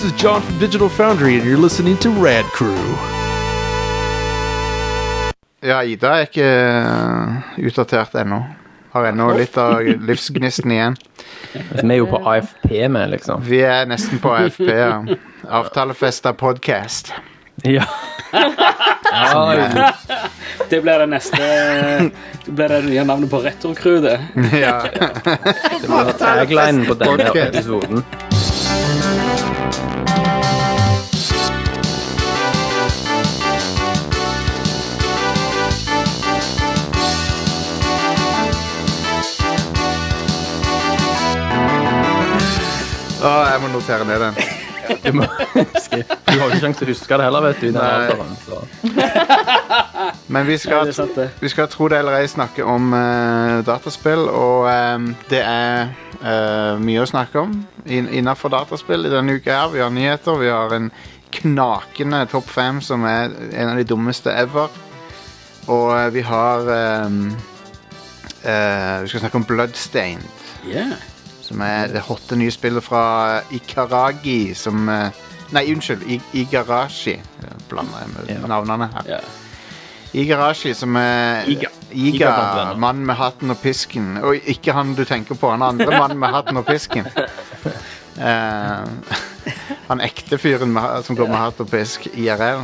this is John from Digital Foundry, and you're listening to Rad Crew. Ja, Ida er ikke eh, utdatert ennå. Har ennå litt av livsgnisten igjen. Vi er jo på AFP med, liksom. Vi er nesten på AFP. Ja. Avtalefesta podcast. Ja. Det blir det neste Det blir det nye navnet på Retrocrew, det. Ja. Det blir taglinen på denne episoden. Å, jeg må notere ned den. Du, må, du har ikke sjanse til å huske det heller, vet du. i den Nei. alderen, så. Men vi Ja, skal, det er sant, det. vi skal tro det eller ei snakke om eh, dataspill, og eh, det er eh, mye å snakke om in innafor dataspill i denne uka. her. Vi har nyheter, vi har en knakende topp fem som er en av de dummeste ever. Og eh, vi har eh, eh, Vi skal snakke om Bloodstained. Yeah. Som er det hotte nye spillet fra Ikaragi som eh, Nei, unnskyld. Igarashi. Blander jeg med navnene her. Igarashi, som er Iga. Iga, mannen med hatten og pisken. Og ikke han du tenker på, han andre mannen med hatten og pisken. Uh, han ekte fyren med, som går med hatt og pisk, IRL.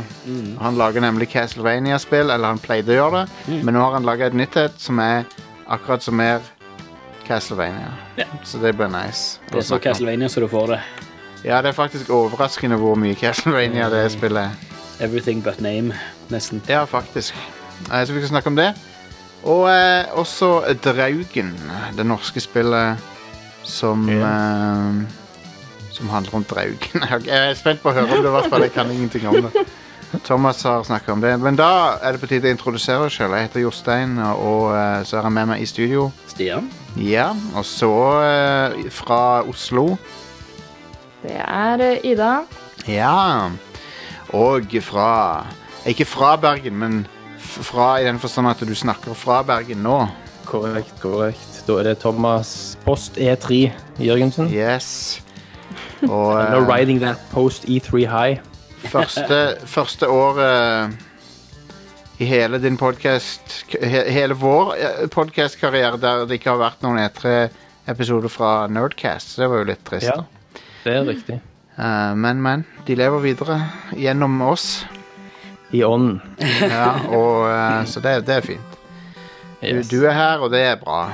Han lager nemlig Castlevania-spill, eller han pleide å gjøre det. Men nå har han laga et nytt et som er akkurat som mer Castlevania. Ja. Så det blir nice. Det er så Castlevania så du får det. Ja, det er faktisk overraskende hvor mye Castlevania det spillet er. Everything but name, nesten. Ja, faktisk. Eh, så vi skal snakke om det. Og eh, også Draugen, det norske spillet som eh, Som handler om Draugen. Jeg er spent på å høre om det, i hvert fall. Jeg kan ingenting om det. Thomas har snakka om det. Men da er det på tide å introdusere oss sjøl. Jeg heter Jostein, og eh, så er han med meg i studio. Stian? Ja, og så eh, fra Oslo. Det er eh, Ida. Ja. Og fra Ikke fra Bergen, men f- fra i den forstand at du snakker fra Bergen nå. Korrekt, korrekt. Da er det Thomas Post E3 Jørgensen. Yes. Og No eh, riding that post E3 high. første, første året i hele din podkast he, Hele vår podkastkarriere der det ikke har vært noen E3-episoder fra Nerdcast. Så det var jo litt trist. Ja, det er riktig. Uh, men, men. De lever videre gjennom oss. I ånden. Ja, og, uh, så det, det er fint. Du, Yes. du er her, og det er bra.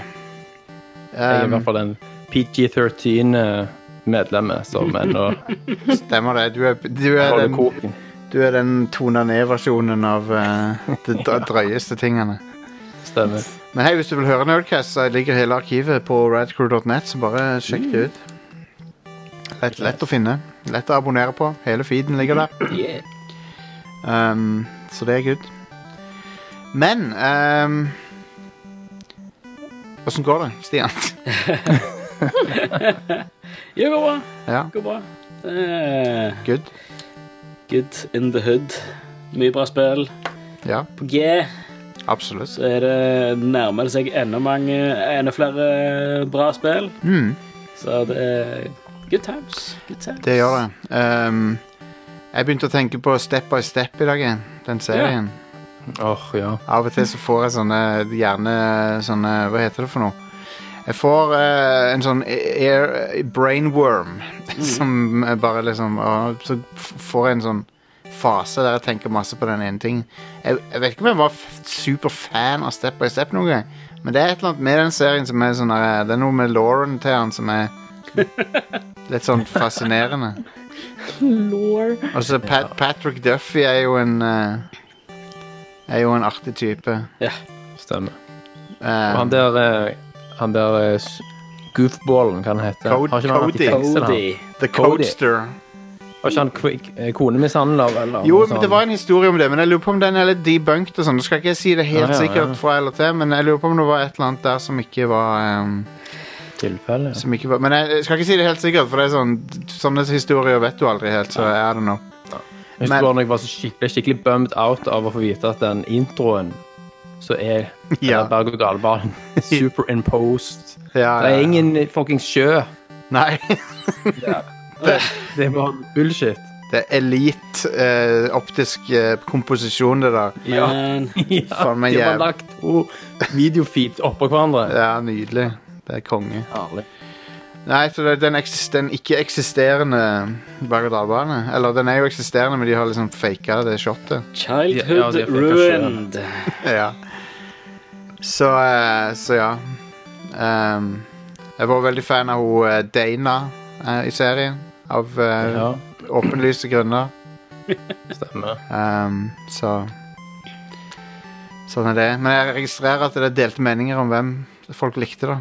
Jeg er i Um, hvert fall en PG-13-medlemmet som ennå stemmer det. Du er, du er den, koken. Du er den tona ned-versjonen av uh, de dr- drøyeste tingene. Stemmer. Men hei, hvis du vil høre Nerdcast, så ligger hele arkivet på radcrew.net, så bare sjekk det ut. Lett, lett å finne. Lett å abonnere på. Hele feeden ligger der. Um, så det er good. Men um, Åssen går det, Stian? Jo, går bra. ja, Går bra. Uh... good? Good in the hood. Mye bra spill. Ja, På G absolutt. så er det nærmer det seg enda mange Enda flere bra spill. Mm, Så det er good times. Good times. det gjør det. Um, jeg begynte å tenke på Step by Step i dag. Den serien. Åh, ja. Av og til så får jeg sånne gjerne sånne Hva heter det for noe? Jeg får eh, en sånn air, brainworm som er bare liksom og Så f- får jeg en sånn fase der jeg tenker masse på den ene tingen. Jeg, jeg vet ikke om jeg var f- superfan av Step by Step noen gang, men det er et eller annet med den serien som er sånn der, Det er noe med Lauren til han som er litt sånn fascinerende. Lore. Og så Pat, Patrick Duffy er jo en eh, Er jo en artig type. Stemmer. Eh, Og han der, eh, han der eh, goofballen, hva han heter Code- Har ikke han Cody. fengsel, han? The Cody. Codester. Var ikke han eh, konemishandler, eller Jo, men det var en historie om det, men jeg lurer på om den er litt debunket og sånn. Nå skal ikke jeg si det helt Ja, ja, ja. sikkert fra eller til, men jeg lurer på om det var et eller annet der som ikke var, um, tilfelle. som ikke var Men jeg skal ikke si det helt sikkert, for det er sånn sånne historier vet du aldri helt, så er det nå. Jeg husker bare når jeg var så skikkelig, skikkelig bummed out av å få vite at den introen så er Ja. berg-og-dal-banen superimposed. Ja, Det ja, er ingen fuckings sjø. Nei. det, Det er bare bullshit. det er elite eh, optisk eh, komposisjon, det der. Ja, Faen meg de har bare lagt to videofeed oppå hverandre. Ja, nydelig. Det er konge. Herlig. Nei, så det, den, den ikke-eksisterende berg-og-dal-bane Eller den er jo eksisterende, men de har liksom faka det shotet. Childhood Ja, de ruined. ja. Så, eh, så ja. Ehm, jeg var veldig fan av hun eh, Dana eh, i serien. Av eh, Ja, åpenlyse grunner. stemmer. Ehm, så Sånn er det. Men jeg registrerer at det er delte meninger om hvem folk likte. da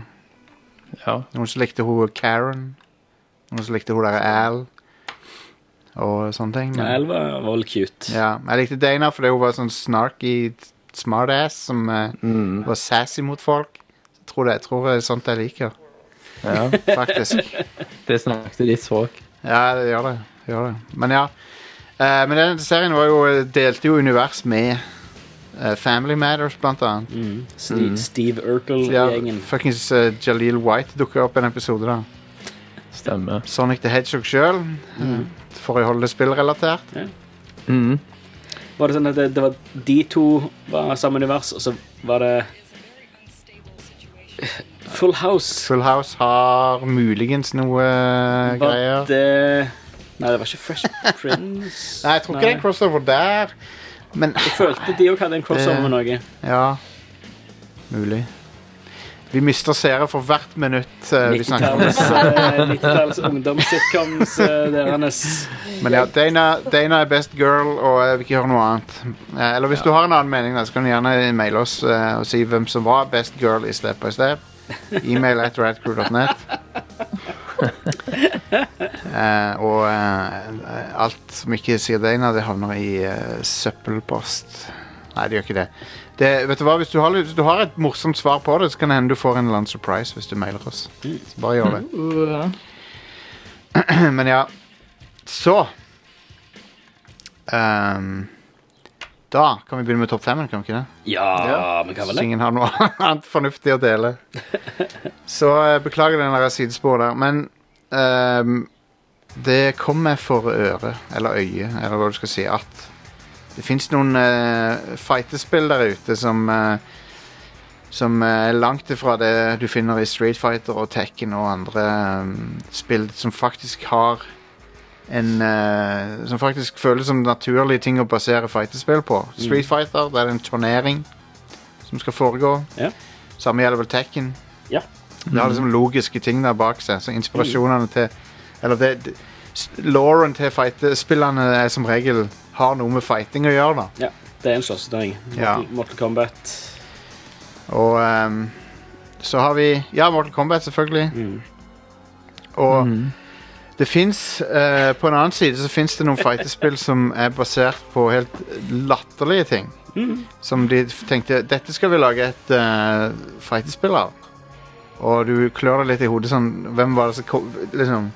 Ja. Noen som likte hun Karen. Noen som likte hun der Al. Og sånne ting. Men, Elva var vel cute. ja, jeg likte Dana fordi hun var sånn snarky smartass som eh, Mm. var sassy mot folk. Jeg tror det, jeg tror det er sånt jeg liker, ja. faktisk. Det snakket ditt språk. Ja, det gjør det. det gjør det. Men ja. Eh, men den serien var jo, delte jo univers med eh, Family Matters, blant annet. Mm. Steve, Steve Urkel-gjengen. fuckings uh, Jaleel White dukka opp i en episode, da. Stemmer. Sonic the Hedgehog sjøl. For å holde det spillrelatert. Mm. Var det sånn at det, det var de to var samme univers, og så var det Full House. Full House har muligens noe eh, Var greier. det Nei, det var ikke Fresh Prince. Nei, jeg tror ikke det er en crossover der. Men Jeg følte de òg hadde en crossover med noe. ja Mulig. Vi mister seere for hvert minutt uh, vi snakker om det. 90-talls eh, 90-talls ungdomssitcoms. uh, Men ja, Dana, Dana er best girl, og jeg vil ikke høre noe annet. Uh, eller hvis du har en annen mening, da, så kan du gjerne maile oss og si hvem som var best girl i Step by Step. Email at radcrew.net. Og alt som ikke sier Dana, det havner i søppelpost. Nei, det gjør ikke det. Det vet du hva, hvis du, har, hvis du har et morsomt svar på det, så kan det hende du får en eller annen surprise hvis du mailer oss. Så bare gjør det. Men ja. Så um, Da kan vi begynne med topp femmen, kan vi ikke det? Ja, vi kan vel Så ingen har noe annet fornuftig å dele. Så uh, beklager den der sidesporet der. Men um, det kom meg for øre, eller øye, eller hva du skal si, at det fins noen uh, fightespill der ute som uh, som er langt ifra det du finner i Street Fighter og Tekken og andre um, spill som faktisk har en uh, Som faktisk føles som naturlige ting å basere fightespill på. Street Fighter, der er det en turnering som skal foregå. Ja. Samme gjelder vel Tekken. Ja. Det har liksom logiske ting der bak seg, så inspirasjonene til Eller det, det Lauren til fightespillene er som regel har noe med fighting å gjøre, da. Ja, det er en slåssetøy. Ja. Mortal, Mortal Kombat. Og um, så har vi Ja, Mortal Kombat, selvfølgelig. Mm. Og det fins På en annen side så fins det noen fightespill som er basert på helt latterlige ting. Som de tenkte Dette skal vi lage et uh, fightespill av. Og du klør deg litt i hodet sånn Hvem var det som kom, liksom,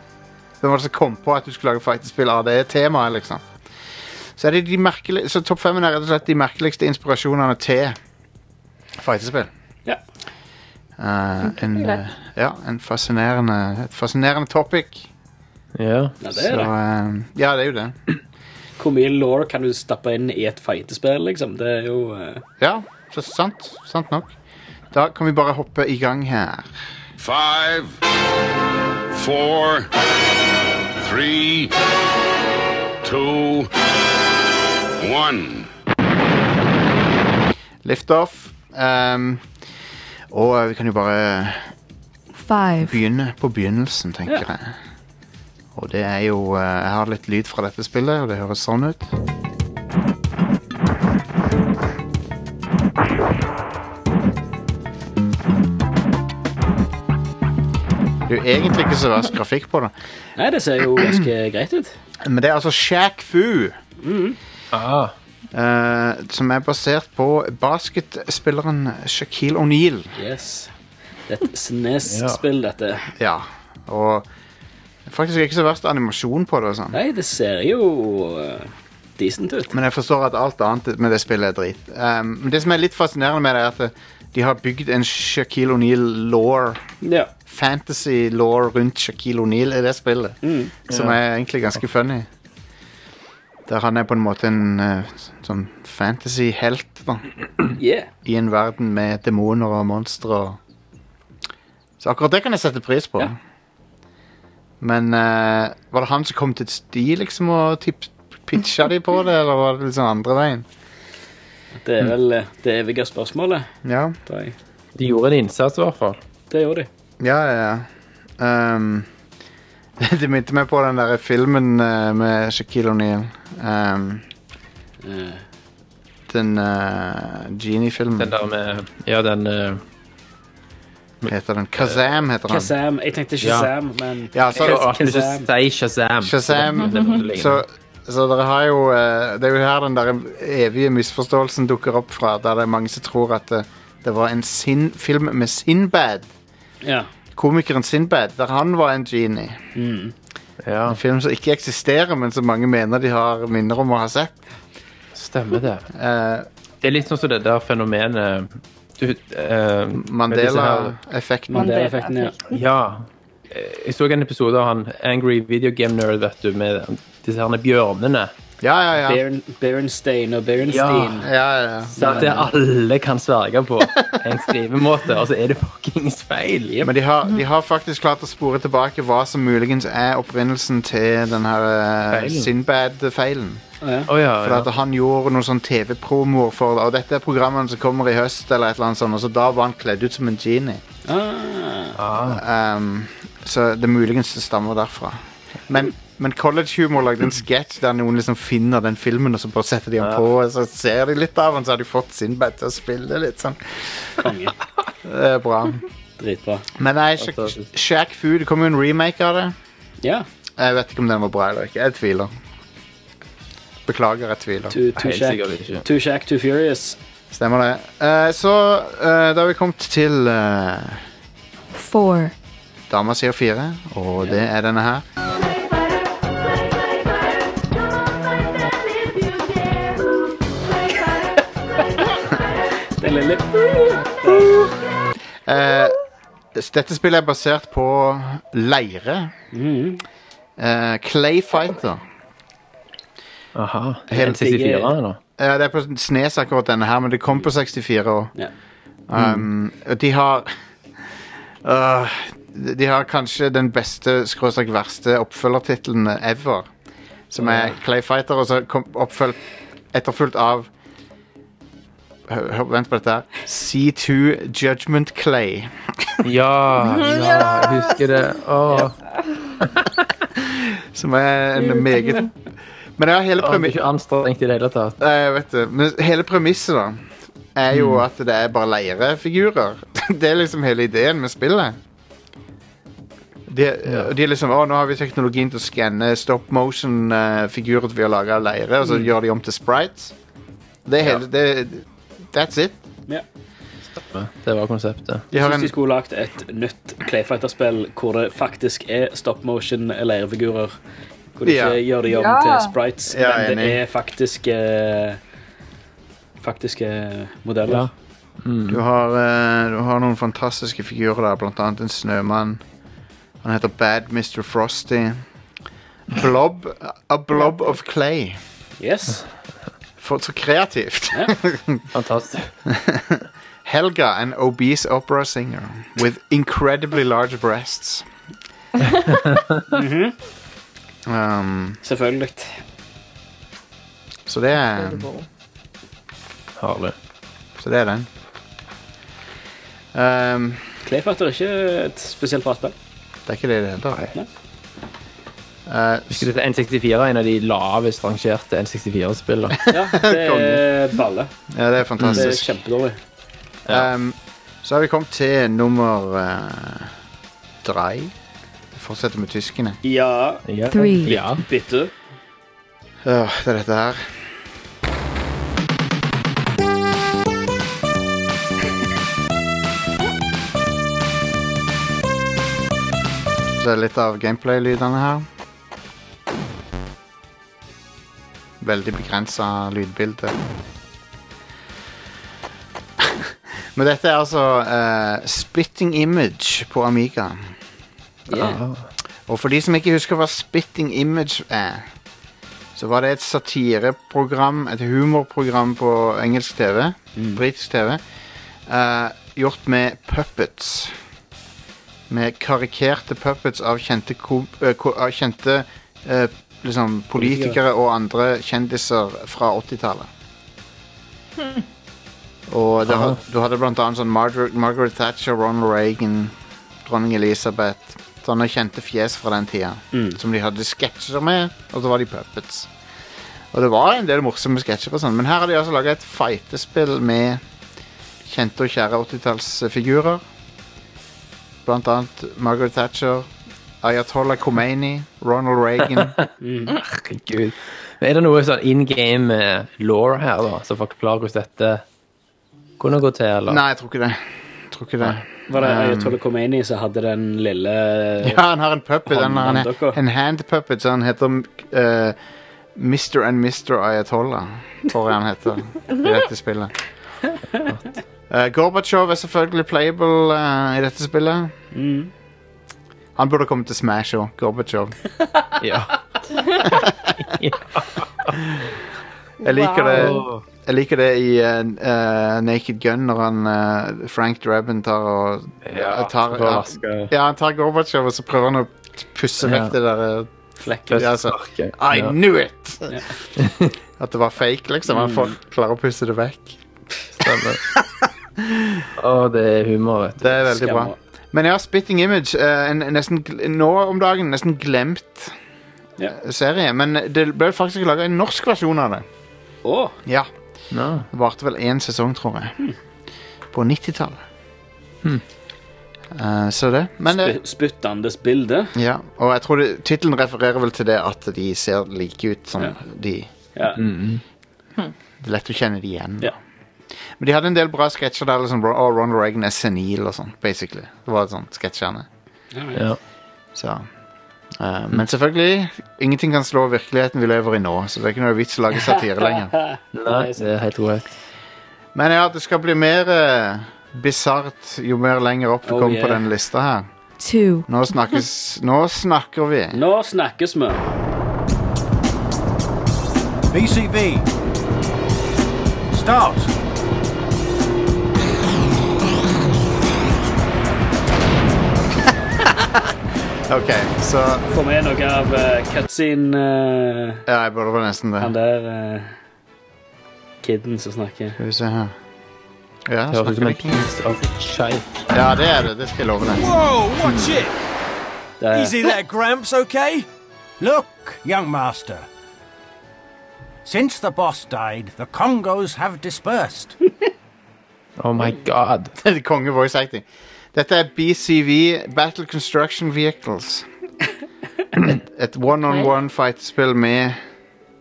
Hvem var det som kom på at du skulle lage fightespill av det temaet, liksom? Så, er det de merkelig, så topp fem er rett og slett de merkeligste inspirasjonene til fighterspill. Ja. Uh, en, eh, ja, en fascinerende, et fascinerende topic. Ja. ja, det Så, er det. eh, ja, det er jo det. Hvor mye law kan du stappe inn i et fightespill, liksom? Det er jo Ja, så sant. Sant nok. Da kan vi bare hoppe i gang her. Five, four, three, two, one. Lift off. Um, og vi kan jo bare Five, begynne på begynnelsen, tenker jeg. Og det er jo eh, Jeg har litt lyd fra dette spillet, og det høres sånn ut. Det er jo egentlig ikke så verst grafikk på det. Nei, det ser jo ganske greit ut. Men det er altså Shack Fu. Ah, eh, som er basert på basketspilleren Shaquille O'Neal. Yes. Det er et SNES-spill, dette. Ja, og faktisk ikke så verst animasjon på det sånn. Nei, det ser jo eh, decent ut. Men jeg forstår at alt annet med det spillet er drit. Um, men det som er litt fascinerende med det, er at de har bygd en Shaquille O'Neal law Ja. fantasy law rundt Shaquille O'Neal i det spillet. Som er egentlig ganske funny. Der han er på en måte en eh, sånn fantasy-helt da, Yeah. i en verden med demoner og monstre. og- Så akkurat det kan jeg sette pris på. Ja. Men eh, var det han som kom til sti liksom og tipp, pitcha de på det, eller var det liksom andre veien? Det er vel eh, det evige spørsmålet. Ja, tror jeg. De gjorde en innsats, i hvert fall. Det gjorde de. ja, ja. ja. Um, det minte meg på den der filmen eh, med Shaquille O'Neal. Um, Eh, den uh, Genie-filmen. Den der med Ja, den eh, heter den. Kazam heter den. Kazam. Jeg tenkte Ja. Shazam, men Ja, så- Jeg har alltid lyst til å si Shazam. Shazam. Det. Så, så dere har jo eh, Det er jo her den der evige misforståelsen dukker opp fra, der det er mange som tror at det, det var en sin, film med Sinbad. ja. Komikeren Sinbad, der han var en genie. ja, En film som ikke eksisterer, men som mange mener de har minner om å ha sett. stemmer det. Uh, Det er litt sånn som det der fenomenet du, eh, Mandela-effekten. Mandela-effekten, ja. Ja. Eh, Jeg så en episode av han Angry Video Game Nerd, vet du, med disse herne bjørnene. Ja, ja, ja. Berenstein og Berenstein. ja, ja, ja. Så at det alle kan sverge på en skrivemåte, og så er det fuckings feil. Men de har, de har faktisk klart å spore tilbake hva som muligens er opprinnelsen til den her eh, Feilen. Sinbad-feilen. Ja. Å ja, For at han gjorde noen sånn TV-promoer for det. Og dette er programmene som kommer i høst, eller et eller annet sånt. Og så da var han kledd ut som en genie. Ah, Ah, Um, så det muligens stammer derfra. Men, men College Humor lagde en sketsj der noen liksom finner den filmen, og så bare setter de den på, og så ser de litt av den, så har de fått Sinbad til å spille litt sånn. konge. Det er bra. Dritbra. Men nei, Shaq, Shack Fu, det kom jo en remake av det. Ja. Jeg vet ikke om den var bra eller ikke. Jeg tviler. Beklager, jeg tviler. Too, too, shack, too shack, too furious. Stemmer det. Uh, så uh, da har vi kommet til uh, Four. Dama sier fire, og det er denne her. Lille Eh, dette spillet er basert på leire. Mm. Eh, Clay Fighter. Aha. Helt N64 eller? Ja, det er på Snes akkurat denne her, men det kom på 64 år. Ja. Um, De har Øh, De har kanskje den beste skråstrek verste oppfølgertittelen ever. Som er Clay Fighter, og så kom oppfølg etterfulgt av vent på dette her. C2 Judgment Clay. Ja, ja, husker det. Åh, Som er en meget Men ja, hele premisset ikke anstrengt i det hele tatt. Jeg vet det. Men hele premisset, da, er jo at det er bare leirefigurer. Det er liksom hele ideen med spillet. De, de er liksom Å, nå har vi teknologien til å skanne stop motion-figurer vi har laga av leire, og så gjør de om til sprites. Det er hele det, That's it. Ja. Det var konseptet. De har Syns de skulle lagt et nytt Clayfighter-spill hvor det faktisk er stop motion leirfigurer. Hvor de Ja. ikke gjør det om Ja. til sprites, Ja, men det er faktiske Faktiske modeller. Ja. du, har, eh, du har noen fantastiske figurer der, blant annet en snømann. Han heter Bad Mr. Frosty. Blob A blob of clay. Yes. For, så kreativt. Fantastisk. Helga, an obese opera singer with incredibly large breasts. um, Selvfølgelig. så det er Herlig. Så det er den. Um, Clayfighter er ikke et spesielt bra spill. det er ikke det det heter. Nei. Uh, Husker du N64 er en av de lavest rangerte N64-spillene? Ja, det er balle. ja, det er fantastisk. Det er kjempedårlig. kjempedårlig. Um, så har vi kommet til nummer uh, drei. Vi fortsetter med tyskene. Ja, Ja. Three. Ja. bitte. Det er dette her. Så er det litt av gameplay-lydene her. Veldig begrensa lydbilde. Men dette er altså uh, Spitting Image på Amiga. Yeah. Og for de som ikke husker hva Spitting Image er, så var det et satireprogram, et humorprogram på engelsk TV, britisk TV, uh, gjort med puppets. Med karikerte puppets av kjente, kom, uh, kjente eh, liksom, politikere og andre kjendiser fra 80-tallet. Og det, du hadde blant annet sånn Margaret, Margaret Thatcher, Ronald Reagan, dronning Elizabeth. Sånne kjente fjes fra den tida. Som de hadde sketsjer med, og så var de puppets. Og det var en del morsomme sketsjer, og sånn, men her har de altså laga et fightespill med kjente og kjære 80-tallsfigurer. Blant annet Margaret Thatcher, Ayatollah Khomeini, Ronald Reagan. Herregud. Er det noe sånn in game eh, law her, da, som forklarer hvordan dette kunne gå til, eller? Nei, jeg tror ikke det. Jeg tror ikke det. Var det Um, Ayatollah Khomeini som hadde den lille Ja, han har en puppet. Han har en, en hand puppet, så han heter uh, Mr. and Mr. Ayatollah, tror jeg han heter i dette spillet. Uh, Gorbatsjov er selvfølgelig playable uh, i dette spillet. Mm. Han burde komme til Smash òg, Gorbatsjov. Ja. Jeg liker det Jeg liker det i eh, eh, Naked Gun når han eh, Frank Drabin tar og Ja, tar, ja, ja, han tar Gorbatsjov, og så prøver han å pusse vekk Ja. det der flekket. Ja, altså. I Ja. knew it! At det var fake, liksom. Han får klare å pusse det vekk. Stemmer. Å, det er humor, vet du. Det er veldig bra. Skammer. Men ja, Spitting Image, eh, en, nesten, gl- nå om dagen nesten glemt Ja. serie. Men det ble faktisk laga en norsk versjon av det. Å, Ja, Ja. Det varte vel én sesong, tror jeg. På 90-tallet. Eh, så det. Men det, spy- spyttandes bilde. ja, og jeg tror det- tittelen refererer vel til det at de ser like ut som Ja. de Ja. Mm. Det er lett å kjenne de igjen. Ja. Men de hadde en del bra sketsjer der. Liksom, oh, Ronald Reagan er senil og sånn, basically. Det var sånn sketsjene. ja. Så. eh, men selvfølgelig, ingenting kan slå virkeligheten vi lever i nå, så det er ikke noe vits å lage satire lenger. Nei, det er helt korrekt. Men ja, det skal bli mer uh, bisart jo mer lenger opp vi Oh, kommer på denne lista her. two, Nå snakkes Nå snakker vi. Nå snakkes vi. BCV. Start. OK, så Får med noe av uh, cutscene uh, Ja, jeg burde vel nesten det. Han der uh, kiden som snakker. Skal vi se her. Ja, Det høres ut som snakker en vi ikke? piece of shite. ja, det er det. Det skal jeg love deg. Wow, watch it! Det er, Easy there, Gramps, okay? Look, young master. Since the boss died, the Congos have dispersed. Oh my god. Konge voice acting. Dette er BCV, Battle Construction Vehicles. Et, et one-on-one fight-spill med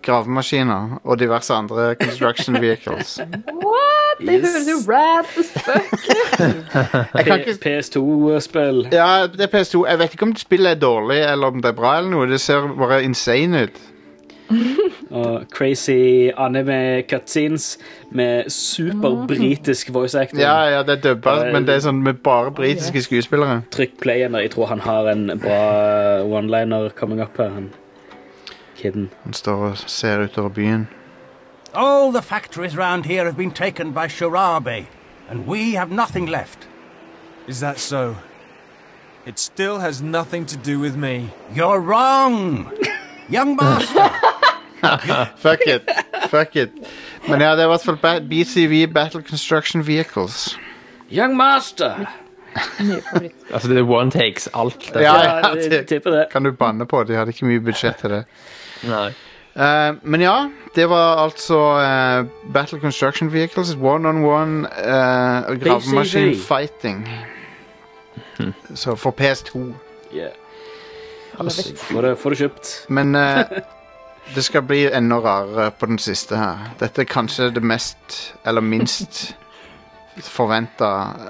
gravemaskiner og diverse andre construction vehicles. What? Det høres jo rad as fuck Jeg PS2-spill. Ja, det er PS2. Jeg vet ikke om spillet er dårlig eller om det er bra eller noe. Det ser bare insane ut. Og crazy anime cutscenes med superbritisk voice acting. Ja, ja, det er dubba, men det er sånn med bare britiske skuespillere. Trykk play når jeg tror han har en bra one-liner coming up her. Han kidden. Han står og ser utover byen. All the factories round here have been taken by Shirabe, and we have nothing left. Is that so? It still has nothing to do with me. You're wrong, young master. Fuck it. Fuck it. Men ja, det er i hvert fall ba- BCV, Battle Construction Vehicles. Young Master! Altså, det er one takes alt. Ja, Ja, det det. kan du banne på. De hadde ikke mye budsjett til det. Nei. Uh, men ja, det var altså uh, Battle Construction Vehicles, one-on-one uh, gravemaskin BCV. fighting. Så for PS2. Yeah. Får det, får du kjøpt. Men eh, det skal bli enda rarere på den siste her. Dette er kanskje det mest, eller minst forventa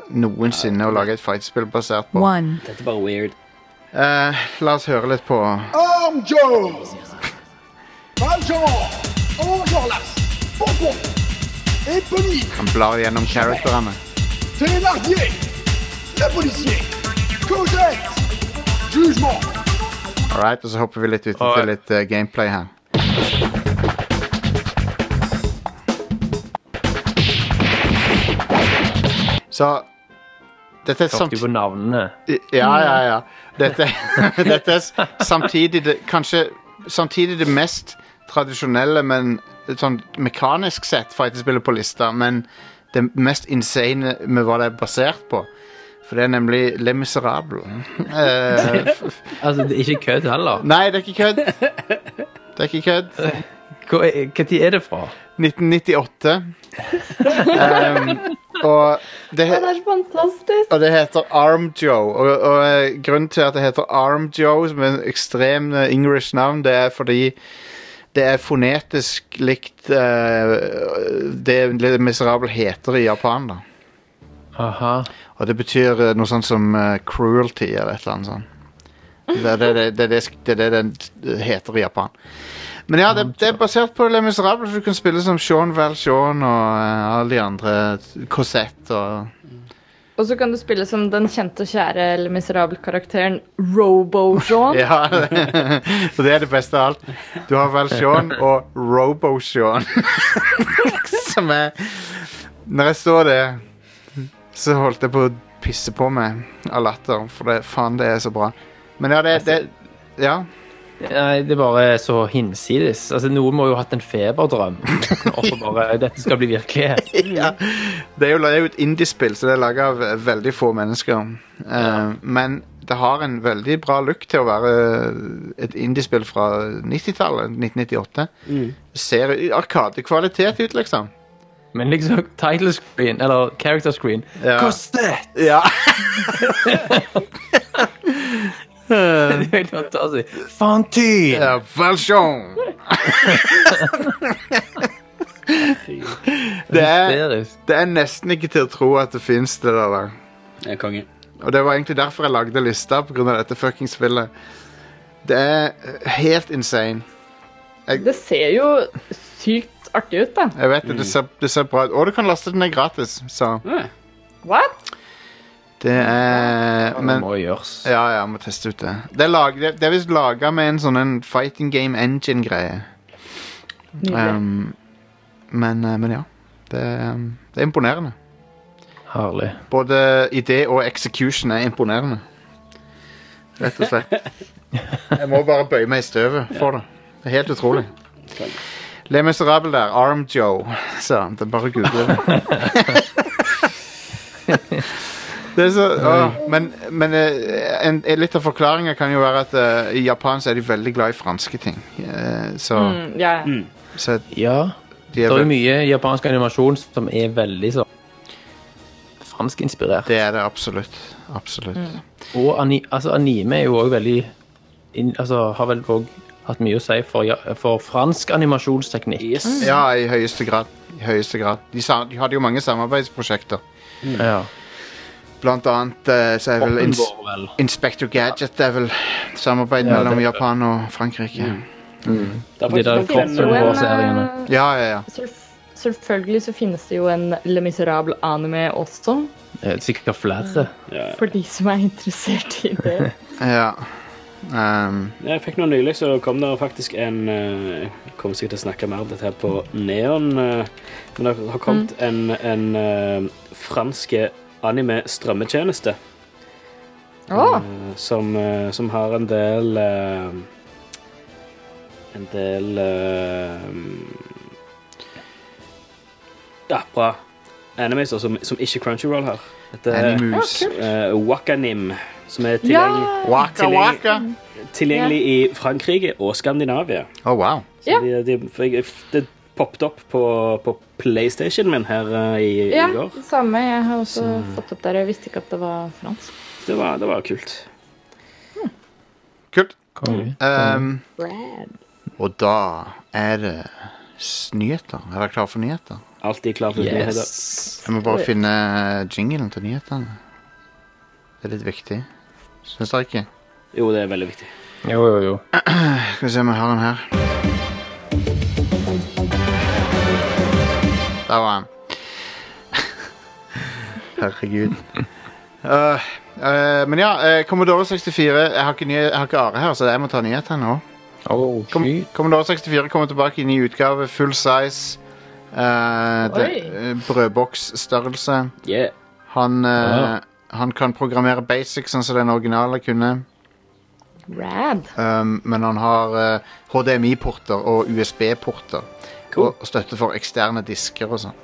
noensinne å lage et fightspill basert på. one, Dette er bare weird. Eh, la oss høre litt på Han blar gjennom characterene. Thénardier Le policier Cosette Jugement! All right, og så hopper vi litt ut til litt uh, gameplay her. Så dette er samtidig på navnene. Ja, ja, ja. Dette, dette er samtidig det, kanskje samtidig det mest tradisjonelle, men sånn mekanisk sett fightespillet på lista, men det mest insane med hva det er basert på. For det er nemlig Le Miserable. Eh, Altså, det er ikke kødd heller. nei, det er ikke kødd. Det er ikke kødd. Tid er det fra? 1998. Um, og, det, Det er fantastisk. og det heter Arm Joe. Og, og eh, grunnen til at det heter Arm Joe, som er en ekstrem eh, English navn, det er fordi det er fonetisk likt uh, det Le Miserable heter i Japan. da Aha. Og det betyr noe sånt som uh, cruelty eller et eller annet sånt. Det er det det, det, det, den heter i Japan. Men ja, det, det er basert på Le Miserable, så du kan spille som Sean Valjean og eh, alle de andre. Cosette og Og så kan du spille som den kjente og kjære eller miserable karakteren Robo-Jean. Ja, og det er det beste av alt. Du har Valjean og Robo-Sean. som er Når jeg så det, så holdt jeg på å pisse på meg av latter, for det, faen, det er så bra. Men ja, det, det Ja. Nei, det er bare så hinsides. Altså, Noen må jo ha hatt en feberdrøm. Og så bare Dette skal bli virkelighet. ja. Det er jo, det er jo et indiespill, så det er laga av veldig få mennesker. Eh, men det har en veldig bra look til å være et indiespill fra 90-tallet. 1998. Mm. ser arkadekvalitet ut, liksom. Men liksom title screen, eller character screen Ja. Kostet! Ja. Det er helt fantastisk. Fantin! ja Valjean! det, er, det er nesten ikke til å tro at det fins, det der. der. Jeg er konge. Og det var egentlig derfor jeg lagde lista, på grunn av dette fucking spillet. Det er eh, helt insane. Det ser jo sykt artig ut, da. Jeg vet det, det ser, det ser bra ut. Og du kan laste den ned gratis, så What? Det er Det må gjøres. Ja, ja, må teste ut det. Det er, lag, det, det er visst laga med en sånn en fighting game engine-greie. Um, men, eh, men ja. Det, er, um, det er imponerende. Herlig. Både idé og execution er imponerende. Rett og slett. Jeg må bare bøye meg i støvet for det. Det er helt utrolig. Le Miserable der. Arm Joe. Så det er bare å google det. Det er så, å, men men eh, en, en, litt av forklaringa kan jo være at eh, i Japan så er de veldig glad i franske ting. Eh, så, Mm, ja. så Ja. de Det er er jo vel, mye japansk animasjon som er veldig så franskinspirert. det er det absolutt. Absolutt. Og ani altså, anime er jo òg veldig inn, altså, Har vel òg hatt mye å si for, ja, for fransk animasjonsteknikk. Yes. Ja, i høyeste grad. I høyeste grad. De, sa, de hadde jo mange samarbeidsprosjekter. Ja. Blant annet eh, så er vel ins vel. Inspector Gadget er vel samarbeid Ja, mellom det- Japan og Frankrike. Det er faktisk en, Crossover-seriene. eh, Ja, ja, ja. Selv- Selvfølgelig så finnes det jo en Le Miserable anime også, Eh, Sikkert flere. ja. for de som er interessert i det. ja. Um, Jeg fikk noe nylig, så kom det faktisk en eh, Jeg kommer sikkert til å snakke mer om dette her på Neon. Men det har kommet en, en fransk franske anime-strømmetjeneste. Oh. eh, som, eh, som har en del eh, En del Ja, bra animes som, som ikke Crunchyroll har. Dette Animus. eh, Wakanim, som er ja! tilgjengelig, Waka waka. tilgjengelig i Frankrike og Skandinavia. Oh, wow. Så Ja. de, de, jeg, det poppet opp på, på PlayStation min her eh, i, Ja, i går. det samme. Jeg har også fått opp der. Jeg visste ikke at det var fransk. Det var, det var kult. Kult. Um, og da er det nyheter. Er dere klare for nyheter? Alltid klar for nyheter. Jeg må bare finne jinglen til nyhetene. Det er litt viktig. Syns dere ikke? Jo, det er veldig viktig. Jo, jo, jo. Skal vi se om jeg har den her. Der var han. Herregud. Uh, uh, men ja, uh, Commodore 64 Jeg har ikke, nye, jeg har ikke Are her, så jeg må ta nyhetene nå. Oh, Kom. Commodore 64 kommer tilbake i ny utgave. Full size. Uh, uh, Brødboksstørrelse. Yeah. Han, uh, Ja. han kan programmere basic, sånn som den originale kunne. Rad. Um, men han har uh, HDMI-porter og USB-porter. Cool. Og støtte for eksterne disker og sånn.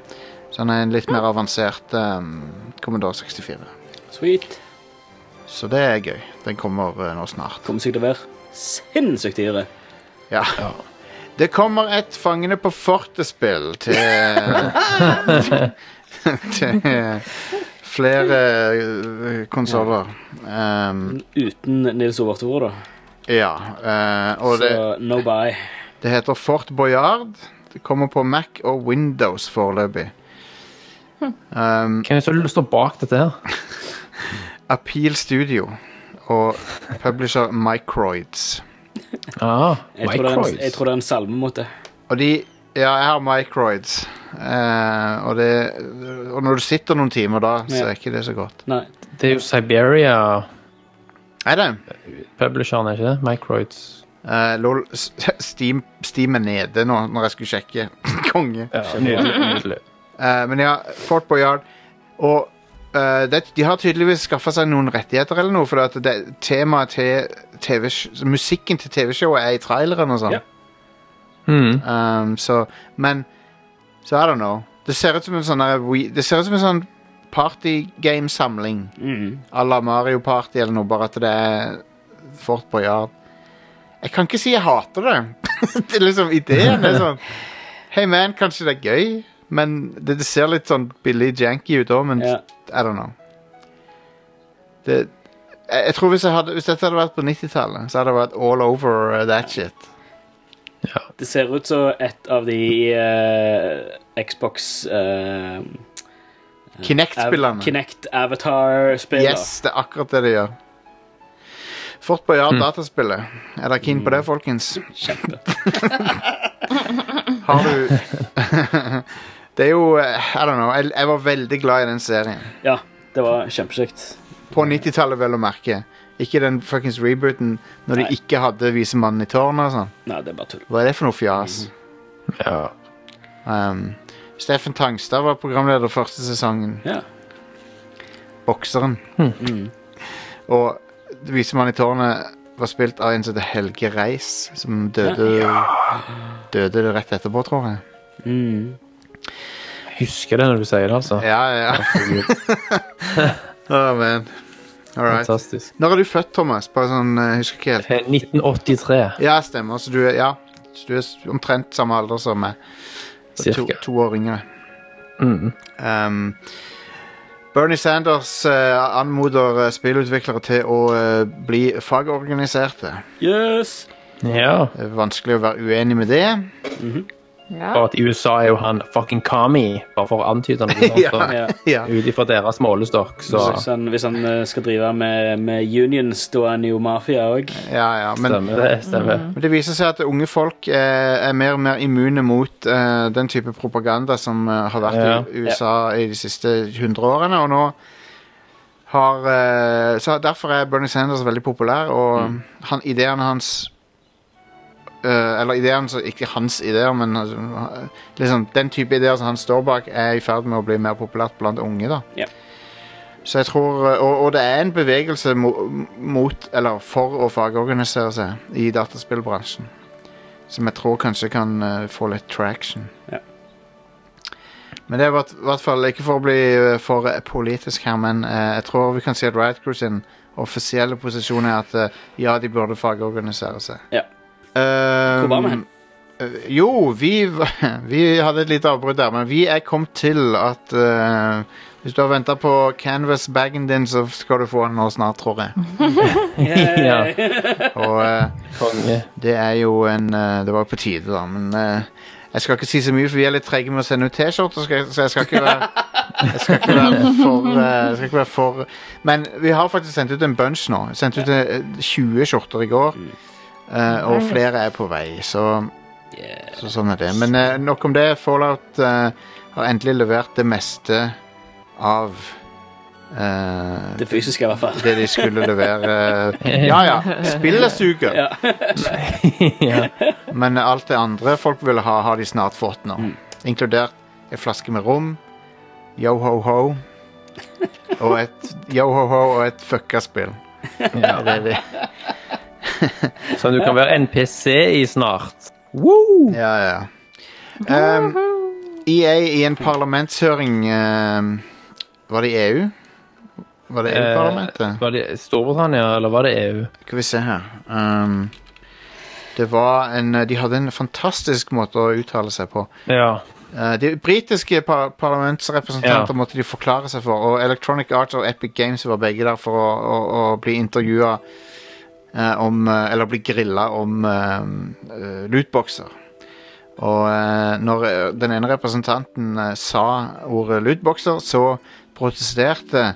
Så han er en litt mer avansert um, Commodore 64. Sweet. Så det er gøy. Den kommer uh, nå snart. Kommer sikkert til å være sinnssykt dyre. Ja. Det kommer et Fangene på fortet-spill til Til flere uh, konsoller. Um, Uten Nils Ove Thor, da. ja. uh, og det, Så no buy. det heter Fort Boyard. Det kommer på Mac og Windows foreløpig. Um, Hvem er det som står bak dette her? Appeal Studio og publisher Microids. Ah, Jeg tror, en, Microids. jeg tror det er en salme mot det. Og de Ja, jeg har Microids. Eh, og, det, og når du sitter noen timer da, så er ikke det så godt. Nei. Det er jo Siberia Er det? Publisheren, er ikke det? Microids. Eh, lol, Steam, Steam er nede nå når jeg skulle sjekke. Konge. Ja, nydelig. nydelig. Eh, men ja, Fort Boyard. Og uh, det, de har tydeligvis skaffa seg noen rettigheter eller noe, for at det, temaet til TV, musikken til TV-showet er i traileren og sånn. Ja. Mm. Um, så, men Så I don't know. Det ser ut som en sånn Det ser ut som en sånn partygamesamling. Mm. à la Mario Party eller noe, bare at det er Fort Boyard. Jeg kan ikke si jeg hater det. det er liksom Ideen er sånn Hey man, kanskje det er gøy, men det, det ser litt sånn billig janky ut òg, men Ja. I don't know. Det jeg, jeg tror hvis, jeg hadde, hvis dette hadde vært på 90-tallet, så hadde det vært all over uh, that shit. Det ser ut som et av de eh, Xbox uh, Kinect-spillerne. Kinect Avatar-spillene. Yes, det er akkurat det de gjør. Fort Boyard dataspillet. Er dere keen på det, folkens? Kjempe. Har du Det er jo eh, I don't know. Jeg, jeg var veldig glad i den serien. Ja, det var kjempekjekt. På 90-tallet, vel å merke. Ikke den fuckings rebooten når de ikke hadde Visemannen i tårnet og sånn. Nei, det er bare tull. Hva er det for noe fjas? Ja. Um, Steffen Tangstad var programleder første sesongen. Ja. Bokseren. Mm. Og Visemannen i tårnet var spilt av en som heter Helge Reis, som døde Døde rett etterpå, tror jeg. Mm. Jeg husker det når du sier det, altså. Ja, ja. ja. oh, man. All right. Fantastisk. Når er du født, Thomas? Bare sånn, eh, jeg husker ikke helt. Eh, 1983, Ja, stemmer. Så du er, ja, så du er omtrent samme alder som meg. To, to år yngre. Mm. Um, Bernie Sanders eh, anmoder eh, spillutviklere til å eh, bli fagorganiserte. Yes! Ja. Det er vanskelig å være uenig med det. Ja. Bare at i USA er jo han fucking Kami, bare for å antyde noe sånt. Ja. Ja. Ja. Ut ifra deres målestokk, så Hvis han, hvis han eh, skal drive med, med unions, da er han jo mafia òg. Ja, ja, men, stemmer det. Stemmer. men det viser seg at unge folk eh, er mer og mer immune mot eh, den type propaganda som eh, har vært Ja. i USA i de siste 100 årene, og nå har eh, Så derfor er Bernie Sanders veldig populær, og han, ideene hans Eller ideen, Ikke hans ideer, men altså, liksom, den type ideer som han står bak, er i ferd med å bli mer populært blant unge. da Ja. Så jeg tror, eh, og, og det er en bevegelse mot, eller for å fagorganisere seg i dataspillbransjen. Som jeg tror kanskje kan eh, få litt traction. Ja. Men det er i hvert- fall ikke for å bli eh, for eh, politisk her, men eh, jeg tror vi kan si at Riot Crew sin offisielle posisjon er at eh, ja, de burde fagorganisere seg. Ja. Hvor var vi hen? eh, jo, vi, vi hadde et lite avbrudd der, men vi er kommet til at uh, hvis du har venta på Canvas-bagen din, så skal du få den nå snart, tror jeg. ja. Og uh, det er jo en uh, Det var på tide, da, men jeg skal ikke si så mye, for vi er litt trege med å sende ut T-skjorter, så jeg skal ikke være jeg skal ikke være for, jeg skal ikke være for Men vi har faktisk sendt ut en bunch nå. Sendt ut eh, 20 skjorter i går. Eh, og flere er på vei, så, så sånn er det. Men eh, nok om det. Fallout eh, har endelig levert det meste av eh, Det fysiske, i hvert fall. det de skulle levere. Ja ja, spillet suger. Ja. ja. Men alt det andre folk ville ha, har de snart fått nå. Mm. Inkludert ei flaske med rom, yo-ho-ho og et yo-ho-ho og et fucka spill. Ja. Det er det. Som du kan være NPC i snart. Woo! Ja, ja. Um, EA i en parlamentshøring um, Var det EU? Var det EU-parlamentet? Eh, var det Storbritannia, eller var det EU? Skal vi se her. Um, det var en De hadde en fantastisk måte å uttale seg på. Ja. Uh, de britiske par parlamentsrepresentanter Ja. måtte de forklare seg for, og Electronic Arts og Epic Games var begge der for å, å, å bli intervjua om uh, Eller bli grilla om uh, lootboxer. Og når den ene representanten sa ordet lootboxer, så protesterte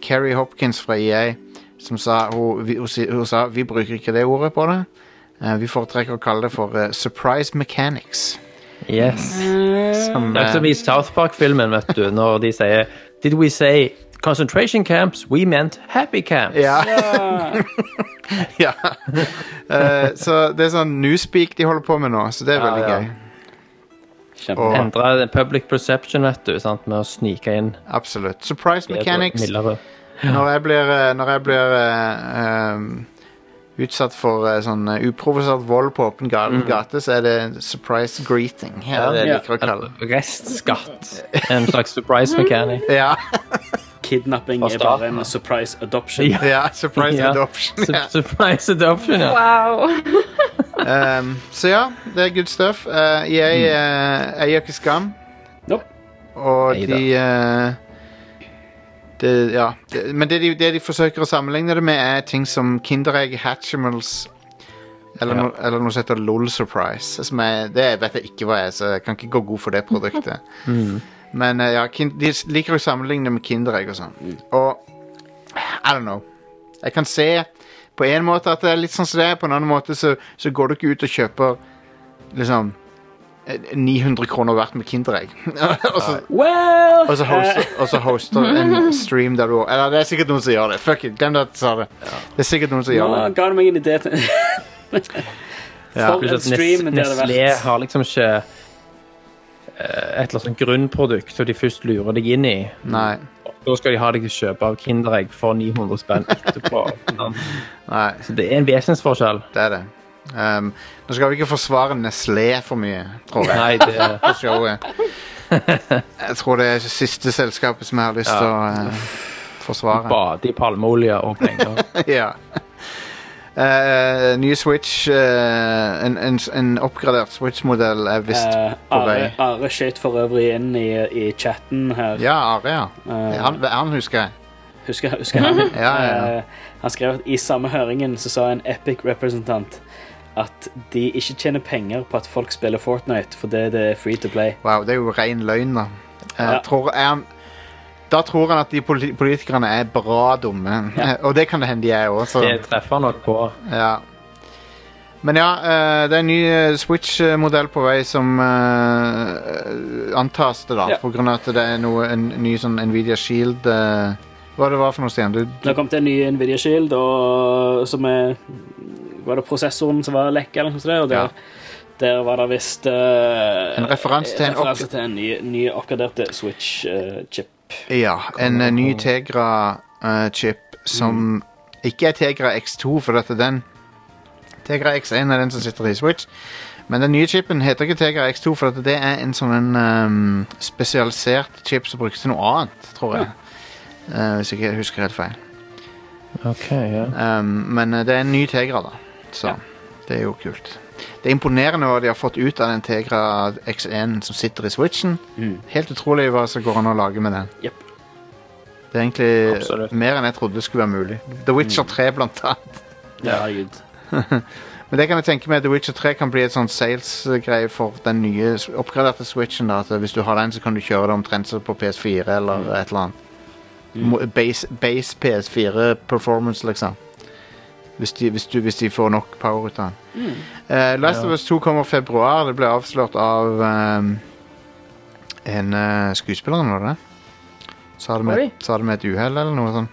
Keri Hopkins fra EA, som sa hun, vi, hun, hun sa vi bruker ikke det ordet på det. Vi foretrekker å kalle det for surprise mechanics. Yes. Som, Det er som i South Park-filmen, vet du, når de sier Did we say concentration camps? We meant happy camps. Ja. ja. Uh, så det er sånn newspeak de holder på med nå, så det er Ja, veldig ja. gøy. Og, Endre public perception, vet du, sant? med å snike inn. absolutt. Surprise mechanics. Mildere. Når jeg blir, eh, når jeg blir eh, um, utsatt for eh, sånn eh, uprovosert vold på åpen ga- gate, så er det en surprise greeting. Det er det jeg liker å kalle det. Restskatt. En slags surprise mechanic. Ja, Kidnapping er bare en surprise adoption. Ja. ja surprise Ja. adoption. Ja. Surprise adoption, ja. Wow. Um, så ja, det er good stuff. Uh, jeg uh, eier ikke Skam. Nope. Og Neida. de uh, det, Ja. Det, men det de, det de forsøker å sammenligne det med, er ting som Kinderegg, Hatchimals eller, Ja. no, eller noe som heter LOL Surprise. Som er, det vet jeg ikke hva er, så jeg kan ikke gå god for det produktet. Men eh, ja, de liker å sammenligne med Kinderegg og sånn. Og I don't know. Jeg kan se på en måte at det er litt sånn som det er, på en annen måte så, så går du ikke ut og kjøper liksom eh, 900 kroner verdt med Kinderegg. og så Well, og så hoster, og så hoster en stream der du Eller det er sikkert noen som gjør det. Fuck it, glem det at du sa det. Det er sikkert noen som nå gjør det. ga du meg en idé til Ja. For en stream Nes- det hadde Nestlé vært. har liksom ikke eh, et eller annet grunnprodukt som de først lurer deg inn i. Nei. Da skal de ha deg til å kjøpe av Kinderegg for 900 spenn etterpå. Nei, Så det er en vesensforskjell. det er det. Um, nå skal vi ikke forsvare Nestlé for mye, tror jeg. Nei, det på showet. Jeg tror det er det siste selskapet som jeg har lyst til å uh, forsvare. Bade i palmeolje og penger. ja. Eh, nye Switch Uh, en, en, en oppgradert Switch-modell er visst uh, på vei. Are, Are skjøt for øvrig inn i, i chatten her. Ja, Are, ja. Han, han husker jeg. Husker, husker han? Ja, ja, han skrev at i samme høringen så sa en Epic-representant at de ikke tjener penger på at folk spiller Fortnite, fordi det er free to play. Wow, det er jo ren løgn, da. Jeg tror, er han, da tror han at de politikerne er bra dumme. Ja. Og det kan det hende de er òg. Det treffer nok på. Ja. Men ja, eh, det er en ny eh, Switch-modell på vei som eh, antas det, da. Ja. På grunn av at det er noe, en ny sånn Nvidia Shield Hva det var for noe, Stian? Du, Det har kommet en ny Nvidia Shield, og, som er Var det prosessoren som var lekk, eller noe sånt? Og der, der var det visst uh, En referanse til en referans til en ny, ny oppgradert Switch-chip. Ja, en eh, ny Tegra-chip som ikke er Tegra X2, for dette den Tegra X1 er den som sitter i Switch. Men den nye chipen heter ikke Tegra X2, for det er en sånn en, ehm, spesialisert chip som brukes til noe annet, tror jeg. Eh, hvis ikke husker helt feil. Ok, ja. Um, men eh, det er en ny Tegra, da. Så det er jo kult. Det er imponerende hva de har fått ut av den Tegra X1 som sitter i Switchen. Mm. Helt utrolig hva som går an å lage med den. Yep. Det er egentlig Absolutt. mer enn jeg trodde skulle være mulig. The Witcher 3 blant annet. Ja, gud. Men det kan jeg tenke meg The Witcher 3 kan bli et sånn sales-greie for den nye oppgraderte Switchen. da, Hvis du har den, så kan du kjøre det omtrent som på PS4 eller et eller annet. Mm. Base, base PS4 performance, liksom. Hvis de, hvis, du, hvis de får nok power ut av den. Eh, Last Ja. of Us 2 kommer i februar. Det ble avslørt av um, en uh, skuespiller, var det det? Så det med, sa det med et uhell eller noe sånt.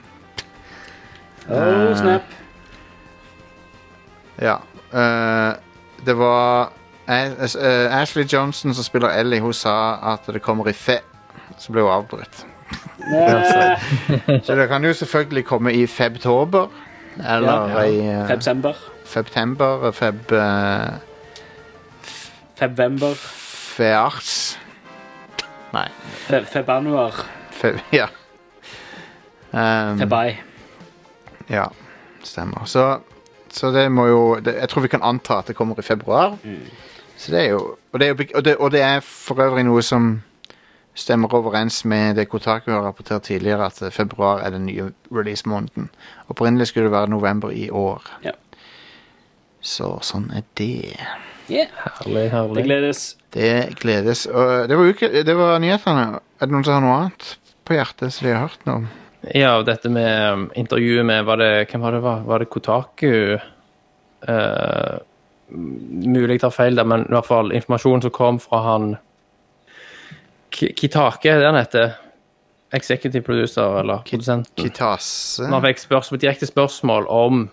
Oh, snap. Ja. Uh, det var eh, Ashley Johnson som spiller Ellie, hun sa at det kommer i fe. Så ble hun avbrutt. Så det kan jo selvfølgelig komme i febtober. Eller Ja, ja. i eh, Febsember. Febtember, feb... Uh, Febvember. fears. Nei. Fe Febanuar. Feb... Ja. Um, Febai. Ja, stemmer. Så, så det må jo det, Jeg tror vi kan anta at det kommer i februar. Så det er jo og det er, jo og, det, og det er for øvrig noe som stemmer overens med det Kotaku har rapportert tidligere, at februar er den nye release-måneden. Opprinnelig skulle det være november i år. Ja. Så sånn er det. Yeah. Herlig, Det herlig. gledes. Det gledes. Og det var, uke, det var nyhetene. Er det noen som har noe annet på hjertet som de har hørt noe om? Ja, dette med um, intervjuet med var det, Hvem var det? Var, var det Kotaku? Uh, mulig jeg tar feil der, men i hvert fall informasjonen som kom fra han Kitake, er det han heter? Executive producer, eller produsenten. Kitase? Han fikk spørsmål, direkte spørsmål om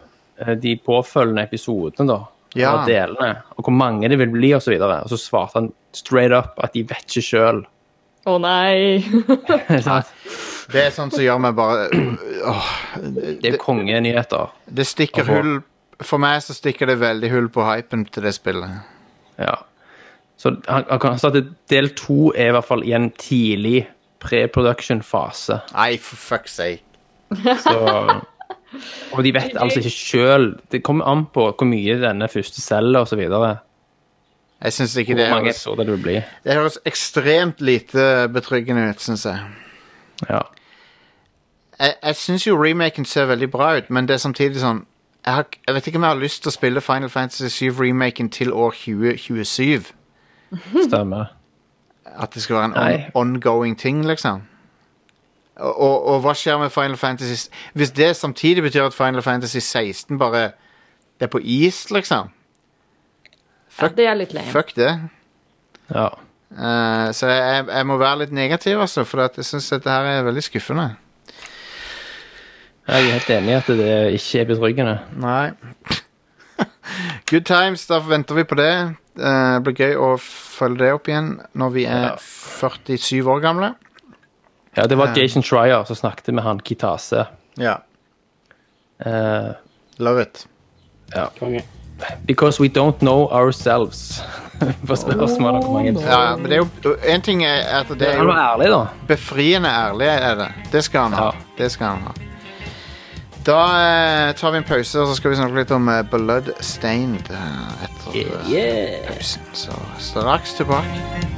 eh, de påfølgende episodene, da. Ja. Og delene, og hvor mange det vil bli, og så videre. Og så svarte han straight up at de vet ikke sjøl. Å nei. Det er sånt som gjør meg bare oh, Det er kongenyheter. Det stikker hull For meg så stikker det veldig hull på hypen til det spillet. Ja. Så han, han kan at del to er i hvert fall i en tidlig pre-production-fase. Nei, for fuck's sake. Så Og de vet altså ikke sjøl Det kommer an på hvor mye denne første selger, osv. Jeg syns ikke det høres, episoder det det høres ekstremt lite betryggende ut, syns jeg. Ja. Jeg, jeg syns jo remaken ser veldig bra ut, men det er samtidig sånn jeg, har, jeg vet ikke om jeg har lyst til å spille Final Fantasy 7-remaken til år 2027. Stemmer. At det skal være en on, ongoing ting, liksom. Og, og, og hva skjer med Final Fantasy Hvis det samtidig betyr at Final Fantasy 16 bare Det er på is, liksom. Ja, det er litt lame. Fuck det. Ja. Uh, så jeg, jeg må være litt negativ, altså, for jeg syns dette her er veldig skuffende. Jeg er helt enig i at det ikke er betryggende. Nei. Good times, da venter vi på det. Eh, Det blir gøy å følge det opp igjen når vi er 47 år gamle. Ja, det var Jason Schreier som snakket med han Kitase. Ja. Uh, Love it. Konge. because we don't know ourselves. På spørsmålet hvor mange Ja, men det er jo En ting er at det er jo ærlig, da. befriende ærlig, er det. Det skal han ha. Ja. Det skal han ha. Da eh, tar vi en pause, og så skal vi snakke litt om eh, Bloodstained eh, etter pausen. Så straks tilbake.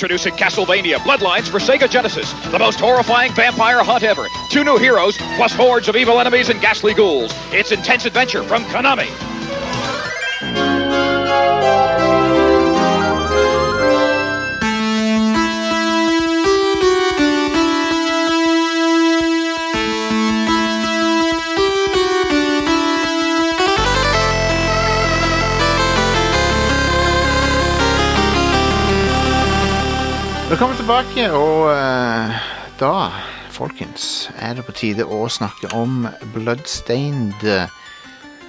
Introducing Castlevania Bloodlines for Sega Genesis, the most horrifying vampire hunt ever. Two new heroes, plus hordes of evil enemies and ghastly ghouls. It's intense adventure from Konami. Tilbake, og uh, da, folkens, er det på tide å snakke om Bloodstained,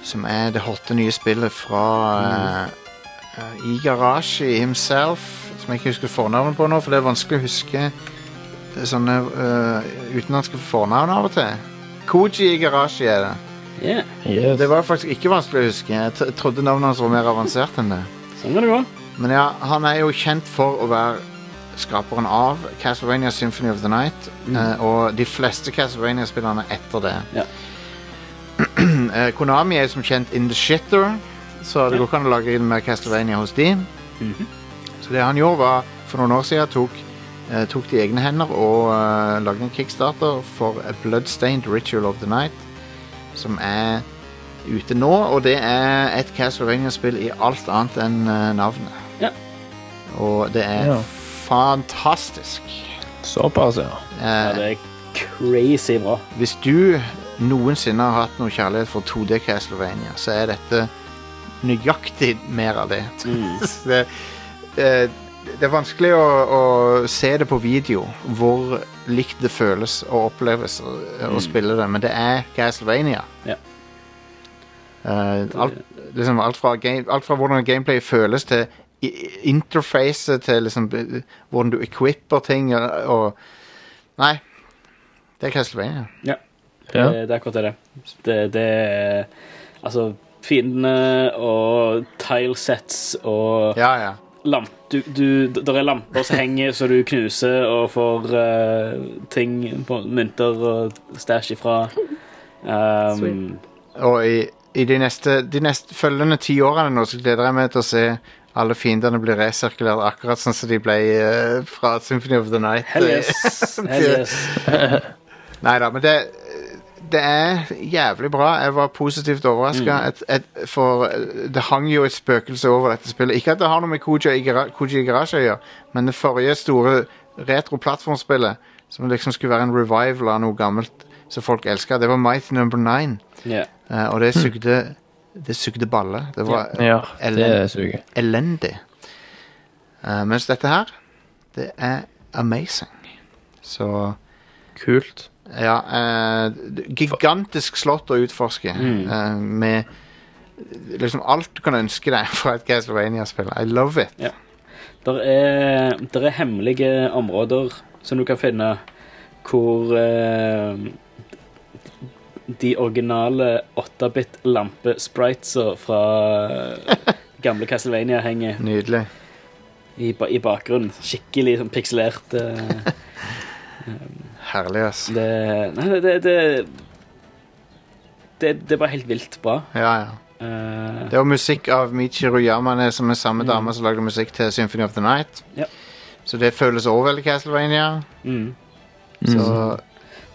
som er det hotte nye spillet fra uh, Igarashi himself, som jeg ikke husker fornavnet på nå, for det er vanskelig å huske sånne uh, utenlandske fornavn av og til. Koji Igarashi er det. Yeah. Yes. Det var faktisk ikke vanskelig å huske. Jeg trodde navnet hans var mer avansert enn det. Sånn kan det gå. Men ja, han er jo kjent for å være skaperen av Castlevania Symphony of the Night. eh, og de fleste Castlevania-spillerne etter det. Ja. Eh, Konami er som kjent in the shitter, så det går ikke an å lage inn mer Castlevania hos de. Så det han gjorde, var for noen år siden tok, eh, tok de egne hender og eh, lagde en kickstarter for A Bloodstained Ritual of the Night, som er ute nå, og det er et Castlevania-spill i alt annet enn eh, navnet. Ja. Og det er Ja. Fantastisk. Såpass, ja. Ja, det er crazy bra. Hvis du noensinne har hatt noe kjærlighet for 2D Castlevania, så er dette nøyaktig mer av det. det, eh, det er vanskelig å, å se det på video hvor likt det føles og oppleves å, å Mm. spille det, men det er Castlevania. Ja. Eh, alt, liksom alt, fra game, alt fra hvordan gameplay føles til interfacet til liksom hvordan du equipper ting og, og Nei, det er Castlevania. Ja. Ja. Det, det er akkurat det. Det, det er Altså, fiendene og tilesets og Ja, ja. lamp, du, du, Der er lamper som henger så du knuser og får uh, ting på mynter og stæsj ifra. Um, Og i, i de, neste, de neste følgende ti årene nå, så gleder jeg meg til å se alle fiendene blir resirkulert akkurat sånn som de ble uh, fra Symphony of the Night. hell yes. Hell yes. Nei da, men det, det er jævlig bra. Jeg var positivt overraska. For eh, det hang jo et spøkelse over dette spillet. Ikke at det har noe med Koji i Gara- Koji i Garage å gjøre, men det forrige store retro-plattformspillet, som liksom skulle være en revival av noe gammelt som folk elska, det var Mighty Number Nine. Yeah. Uh, og det sugde Det sugde balle. Det var Ja, elen- det elendig. Uh, mens dette her, det er amazing. Så Kult. ja, Uh, gigantisk slott å utforske. Mm. Uh, med liksom alt du kan ønske deg fra et Castlevania-spill. I love it. Der er, der er hemmelige områder som du kan finne hvor eh, de originale 8-bit-lampespritesa fra gamle Castlevania henger Nydelig. i, i bakgrunnen. Skikkelig sånn pikselert. Uh, Herlig, ass. det, nei, det, det, det, det Det er bare helt vilt bra. Ja, ja. Eh, Det var musikk av Michiru Yamane, som er samme dame som lagde musikk til Symphony of the Night. Ja. Så det føles også veldig Castlevania. mm. Så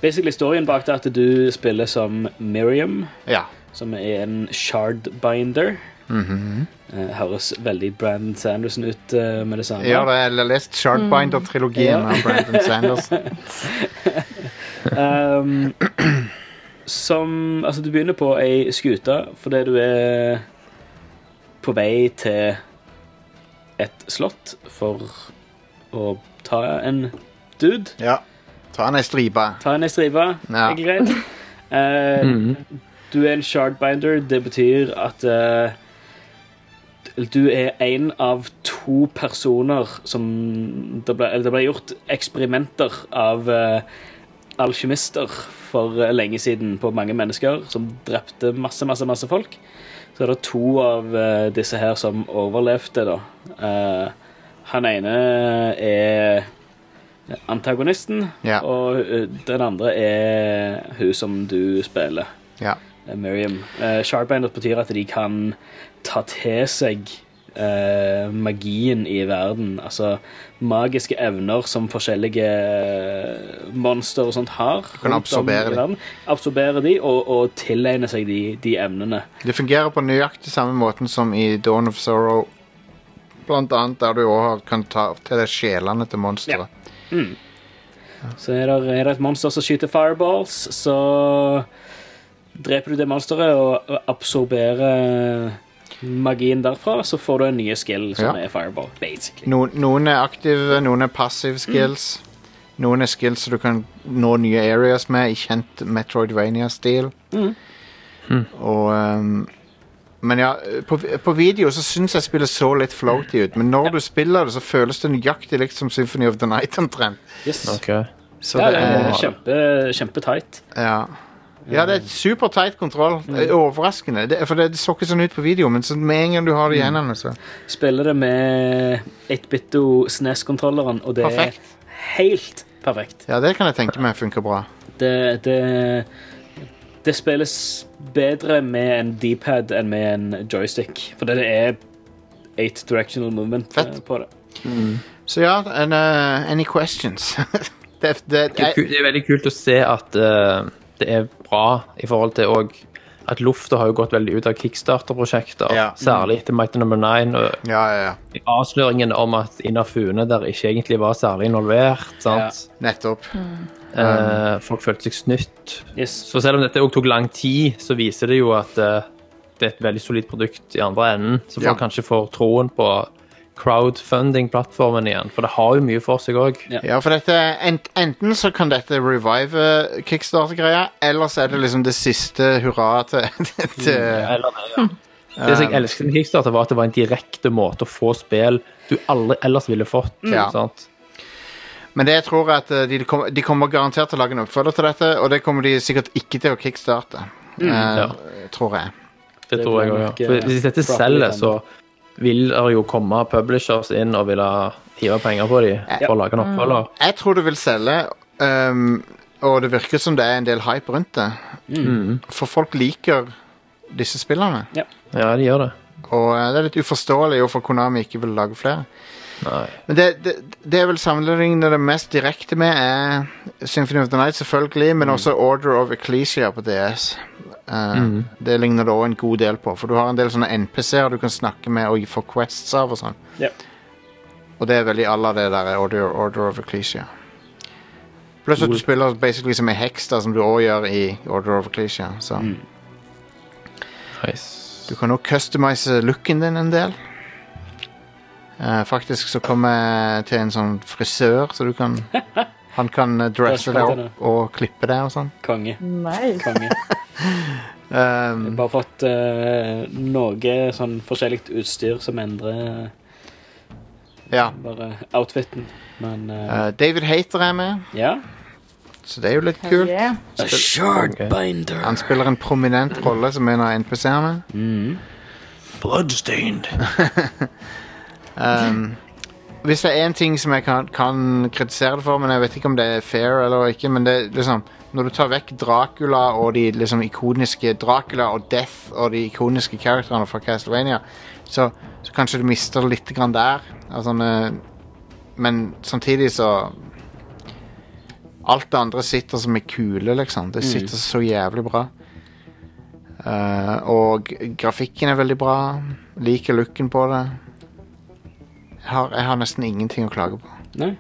Basically Storyen bak det er at du spiller som Miriam, ja. som er en shardbinder. Mhm. Eh, høres veldig Brandon Sanderson ut uh, med det samme. Ja, jeg har lest Shardbinder-trilogien mm. av Brandon Sanderson. Um, som Altså, du begynner på ei skute fordi du er på vei til et slott for å ta en dude. Ja. Ta en ei stripe. Ta en ei stripe, Ja. er greit. Uh, mm -hmm. Du er en shardbinder. Det betyr at uh, du er en av to personer som Det ble, det ble gjort eksperimenter av uh, alkymister for lenge siden på mange mennesker som drepte masse, masse, masse folk. Så er det to av disse her som overlevde, da. Eh, han ene er antagonisten, Ja. og eh, den andre er hun som du spiller. Ja. eh, Miriam. Uh, Shardbinder betyr at de kan ta til seg uh, magien i verden. Altså magiske evner som forskjellige monstre og sånt har. kan absorbere dem. de. Absorbere de, og, og tilegne seg de, de emnene. Det fungerer på nøyaktig samme måten som i Dawn of Sorrow. Blant annet der du også kan ta til deg sjelene til monsteret. Så er det, er det et monster som skyter fireballs, så dreper du det monsteret og absorberer magien derfra, så får du en ny skill som Ja. er fireball, basically. No, noen er aktive, noen er passive skills. Noen er skills du kan nå nye areas med i kjent Metroidvania-stil. Mm. Og ehm, Men ja, på, på video så syns jeg spillet så litt floaty ut, men når du spiller det, så føles det nøyaktig likt som Symphony of the Night omtrent. Yes. Okay. Så ja, det er kjempe, kjempetight. Ja. Ja, det er super tight kontroll. Det er overraskende. Det, for det, det så ikke sånn ut på video, men så med en gang du har det i hendene, så Spiller det med 8-bito SNES-kontrolleren, og det Perfekt. er helt perfekt. Ja, det kan jeg tenke meg funker bra. Det, det, det spilles bedre med en D-pad enn med en joystick, for det er eight directional movement Fett. eh, på det. Så ja, en, uh, any questions? det, det, Det er, det er veldig kult å se at uh, det er bra i forhold til òg at lufta har jo gått veldig ut av kickstarter-prosjekter, Ja. særlig etter Mighty Number 9. Og ja, ja, ja. avsløringen om at Inafune der ikke egentlig var særlig involvert. sant? Nettopp. Eh, folk følte seg snytt. Yes. Så selv om dette òg tok lang tid, så viser det jo at uh, det er et veldig solid produkt i andre enden, så folk Ja. kanskje får troen på crowdfunding-plattformen igjen. For det har jo mye for seg òg. Ja. Ja, for dette, ent, enten så kan dette revive eh, Kickstarter-greia, eller så er det liksom det siste hurra til, til Eller, ja. Det som jeg elsket med Kickstarter, var at det var en direkte måte å få spill du aldri ellers ville fått. Ja. Sant? Men det jeg tror er at eh, de, kommer- de kommer garantert til å lage en oppfølger til dette, og det kommer de sikkert ikke til å kickstarte. eh, ja. Tror jeg. Det, tror jeg òg. Ja. eh, For Hvis dette properly selger, så vil det jo komme publishers inn og ville hive penger på dem for å lage en oppfølger. Jeg tror det vil selge, um, og det virker som det er en del hype rundt det. Mm. For folk liker disse spillene. Ja, de gjør det. Og eh, det er litt uforståelig hvorfor Konami ikke vil lage flere. Nei. Men det, det, det er vel sammenlignet det mest direkte med er Symphony of the Night, selvfølgelig, men også Order of Ecclesia på DS. Eh, Det ligner det òg en god del på, for du har en del sånne NPC-er du kan snakke med og få quests av og sånn. Yep. Og det er veldig à la det der Order, Order of Ecclesia. Pluss at du spiller basically som en heks, da, som du òg gjør i Order of Ecclesia. Så Nice. du kan òg customize looken din en del. Eh, faktisk så kom jeg til en sånn frisør, så du kan Han kan eh, dresse deg opp og klippe deg og sånn. Konge. Nice. Konge. Um, Bare fått uh, noe sånn forskjellig utstyr som endrer ja. bare outfiten. Men uh, uh, David Hater er med, ja. så det er jo litt kult. Yeah. Han spiller en prominent rolle som en av NPC-ene. Bloodstained. Um, hvis det er én ting som jeg kan, kan kritisere det for, men jeg vet ikke om det er fair eller ikke, men det liksom Når du tar vekk Dracula og de liksom ikoniske Dracula og Death og de ikoniske karakterene fra Castlevania, så, så kanskje du mister det litt grann der. Altså, men samtidig så Alt det andre sitter som ei kule, liksom. Det sitter så jævlig bra. Uh, og grafikken er veldig bra. Liker looken på det. Har, jeg har nesten ingenting å klage på. Nei,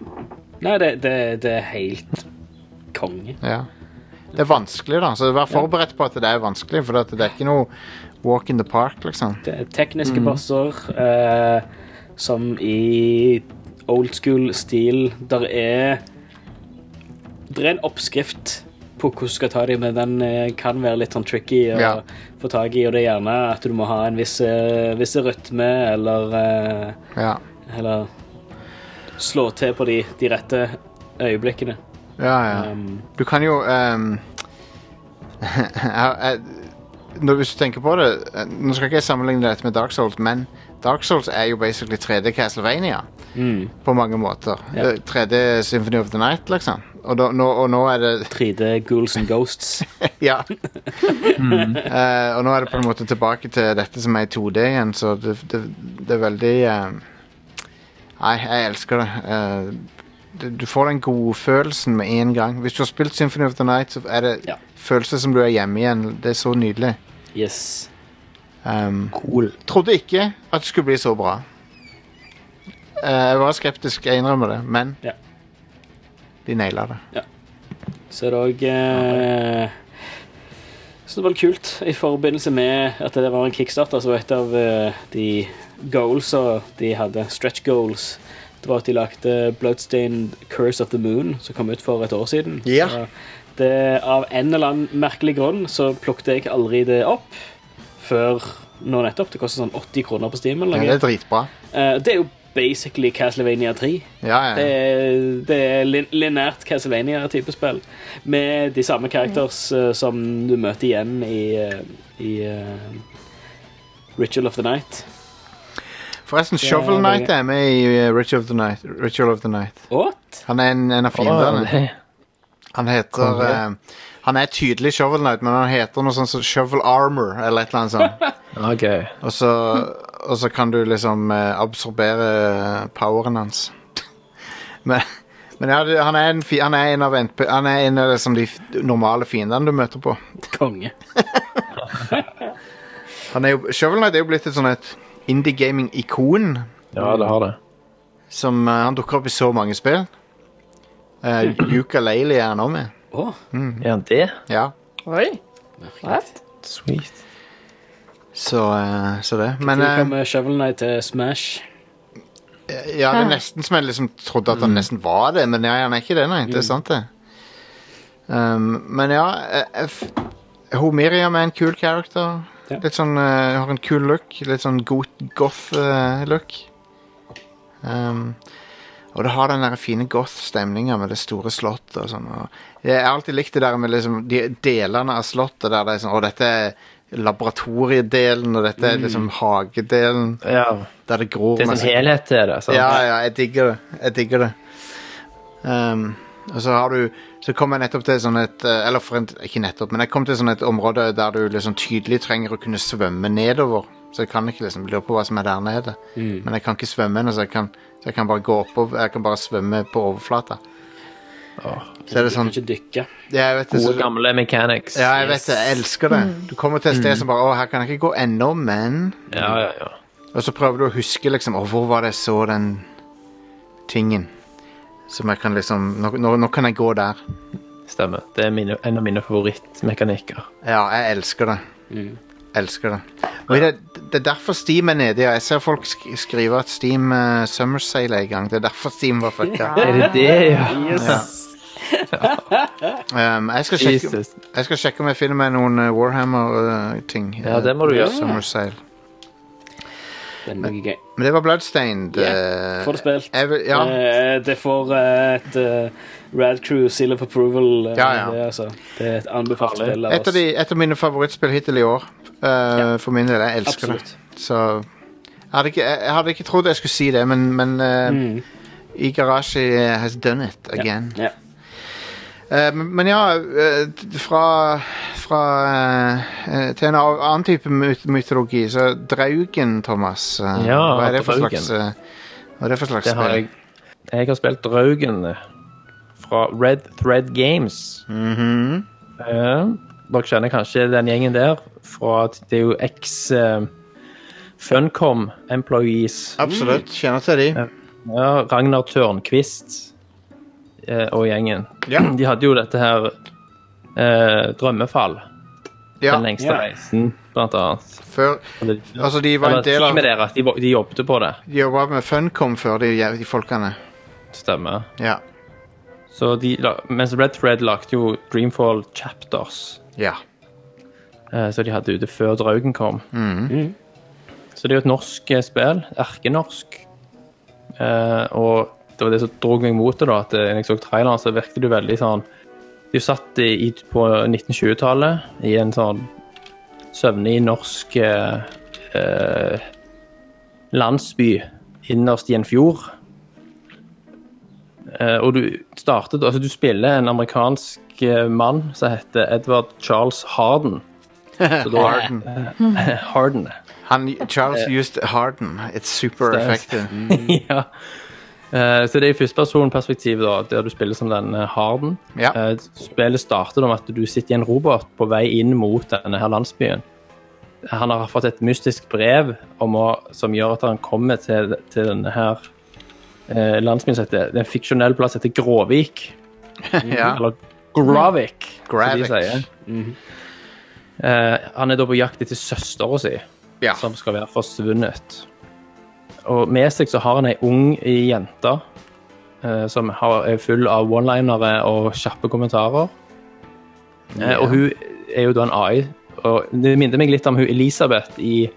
Nei det, det, det er helt konge. Ja. Det er vanskelig, da, så vær forberedt på at det er vanskelig. For det er ikke noe walk in the park, liksom. Det er tekniske bosser eh, som i old school-stil Der er Det er en oppskrift på hvordan du skal ta dem, men den eh, kan være litt sånn tricky å Ja. få tak i. Og det er gjerne at du må ha en viss, eh, viss rytme, eller eh, Ja, Eller slå til på de, de rette øyeblikkene. ja. ja. Um, Du kan jo ehm, jeg, når, Hvis du tenker på det eh, Nå skal ikke jeg sammenligne dette med Dark Souls, men Dark Souls er jo basically 3D Castlevania mm, på mange måter. Ja. Eh, 3D Symphony of the Night, liksom. Og, da, nå, og nå er det 3D Ghouls and Ghosts. Ja. Eh, og nå er det på en måte tilbake til dette som er i 2D igjen, så det, det, det er veldig eh, Nei, jeg elsker det. Uh. Du får den godfølelsen med en gang. Hvis du har spilt Symphony of the Night, så er det Ja. følelse som du er hjemme igjen. Det er så nydelig. Yes. Um, Trodde ikke at det skulle bli så bra. Uh, jeg var skeptisk, jeg innrømmer det, men Ja. de naila det. Så er det òg uh, Så det var kult i forbindelse med at det var en kickstarter, så et av uh, de goalsa de hadde, stretch goals, det var at de lagde Bloodstained Curse of the Moon, som kom ut for et år siden. Ja. Det, av en eller annen merkelig grunn så plukket jeg aldri det opp før nå nettopp. Det koster sånn 80 kroner på Steam. Eller Ja, det er dritbra. Eh, det er jo basically Castlevania 3. Ja, ja. Det er, det er linært Castlevania-type spill. Med de samme characters eh, som du møter igjen i, eh, i uh, Ritual of the Night. Forresten, Shovel Knight er med i uh, Ritual, of the Night, Ritual of the Night. What? Han er en, en av fiendene. Han heter eh, Han er tydelig Shovel Knight, men han heter noe sånt som Shovel Armor eller et eller annet sånt. okay. Og så, og så kan du liksom uh, absorbere poweren hans. men men ja, han, er en, han er en av, NP, han er en av liksom, de normale fiendene du møter på. Konge. Han er jo, Shovel Knight er jo blitt et sånn et indie gaming-ikon. Ja, det har det. Som, uh, han dukker opp i så mange spill. Uh, Ukulele er han òg med. Å, Er han det? Ja, Oi. What? Sweet. så, uh, så det. Men Når eh, kommer Shovel Knight til Smash? ja, det er nesten som jeg liksom trodde at han nesten var det, men ja, han er ikke det, nei. Det er sant, det. Um, men ja eh, eh, Hun Miriam er en kul character. Ja. Litt sånn uh, Har en kul look. Litt sånn goth-look. um, og det har den der fine goth-stemninga med det store slottet og sånn. Og jeg har alltid likt det der med liksom de delene av slottet der det er sånn Å, dette er laboratoriedelen, og dette er liksom hagedelen. Ja. Der det gror Det er sånn helhet til det. Sånn. ja, ja, jeg digger det. Jeg digger det. Um, og så har du Så kom jeg nettopp til sånn et eh, Eller for en, ikke nettopp, men jeg kom til sånn et område der du liksom tydelig trenger å kunne svømme nedover. Så jeg kan ikke liksom lure på hva som er der nede. Men jeg kan ikke svømme ennå, så, så jeg kan bare gå oppover Jeg kan bare svømme på overflata. Så er det sånn Kan ikke dykke. ja, vet Gode, så, gamle mechanics. ja, jeg vet det. Jeg elsker det. Du kommer til et sted som bare Å, her kan jeg ikke gå ennå, men Ja, ja, ja. Og så prøver du å huske liksom Å, hvor var det jeg så den tingen? Som jeg kan liksom Nå, nå, nå kan jeg gå der. Stemmer. Det er mine, en av mine favorittmekanikker. Ja, jeg elsker det. Elsker det. Og det, det er derfor Steam er nede. Ja. Jeg ser folk sk skrive at Steam uh, Summer Sale er i gang. Det er derfor Steam var fucka. Er det det, ja? Um, jeg, skal sjekke, jeg skal sjekke om jeg finner meg noen uh, Warhammer-ting. Ja, det må du gjøre. Summer Sale. Den men, gøy. Men det var Bloodstained. Uh, Får det spilt. vil- ja. Eh, det får eh, et eh, Rad Crew seal of approval. Ja, ja. Det, altså. det er et anbefalt spill av Et av, oss. de, et av mine favorittspill hittil i år. Uh, For min del. Jeg elsker Absolutt. det. Så jeg hadde, ikke, jeg hadde ikke trodd jeg skulle si det, men, men uh, Mm. Igarashi has done it again. Ja. Eh, men, men ja, fra, fra uh, Til en annen type mytologi, så Draugen, Thomas. Uh, Ja, hva er det for Draugen. slags uh, Hva er det for slags Det spill? jeg. Jeg har spilt Draugen fra Red Thread Games. Mhm. Eh, dere kjenner kanskje den gjengen der fra at Det er jo eh, Funcom employees. Absolutt. Kjenner til de. Ja, Ragnar Tørnquist og gjengen. Ja. De hadde jo dette her eh, Drømmefall. Ja, Den lengste Ja. reisen, blant annet. før, altså, de var en del av teamet de, de jobbet på det. De jobba med Funcom før, de, de folkene. Stemmer. Ja. Så de, mens Red Thread lagde jo Dreamfall Chapters, ja. eh, så de hadde ute før Draugen kom. Mhm. Så det er jo et norsk eh, spill, erkenorsk. Eh, og det var det som dro meg mot det, da, at eh, når jeg så traileren, så virket det veldig sånn De satt i, på 1920-tallet i en sånn søvnig norsk eh, eh, landsby innerst i en fjord. Eh, og du startet Altså, du spiller en amerikansk eh, mann som heter Edward Charles Harden. Så da, Harden. Eh, Harden. Han, Charles used Harden. It's super effective. ja. Eh, så det er i førstepersonperspektiv, der du spiller som denne Harden. Ja. Uh, spillet starter med at du sitter i en robot på vei inn mot denne her landsbyen. Han har fått et mystisk brev om å, som gjør at han kommer til, til denne her uh, landsbyen som heter Det er en fiksjonell plass heter Gråvik. ja. Eller Gravik, som de sier. Eh, han er da på jakt etter søstera si Ja. som skal være forsvunnet. Og med seg så har han ei ung jente eh, som har, er full av one-linere og kjappe kommentarer. Eh, og hun er jo da en AI. Og det minner meg litt om hun Elisabeth i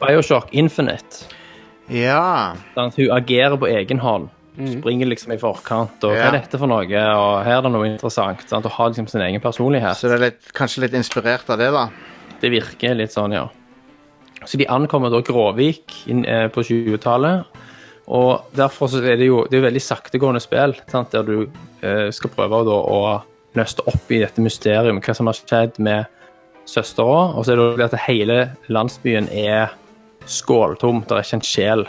Bioshock Infinite. ja. Sånn, Hun agerer på egen hånd. Springer liksom i forkant. Og hva er dette for noe? Og her er det noe interessant. Sant? Og har liksom sin egen personlighet. Så det er litt, kanskje litt inspirert av det, da. Det virker litt sånn, ja. Så de ankommer da Gråvik inn, eh, på 20-tallet. Og derfor så er det jo det er veldig saktegående spill, sant? der du eh, skal prøve da å nøste opp i dette mysteriet, hva som har skjedd med søstera. Og så er det jo at hele landsbyen er skåltom. Det er ikke en sjel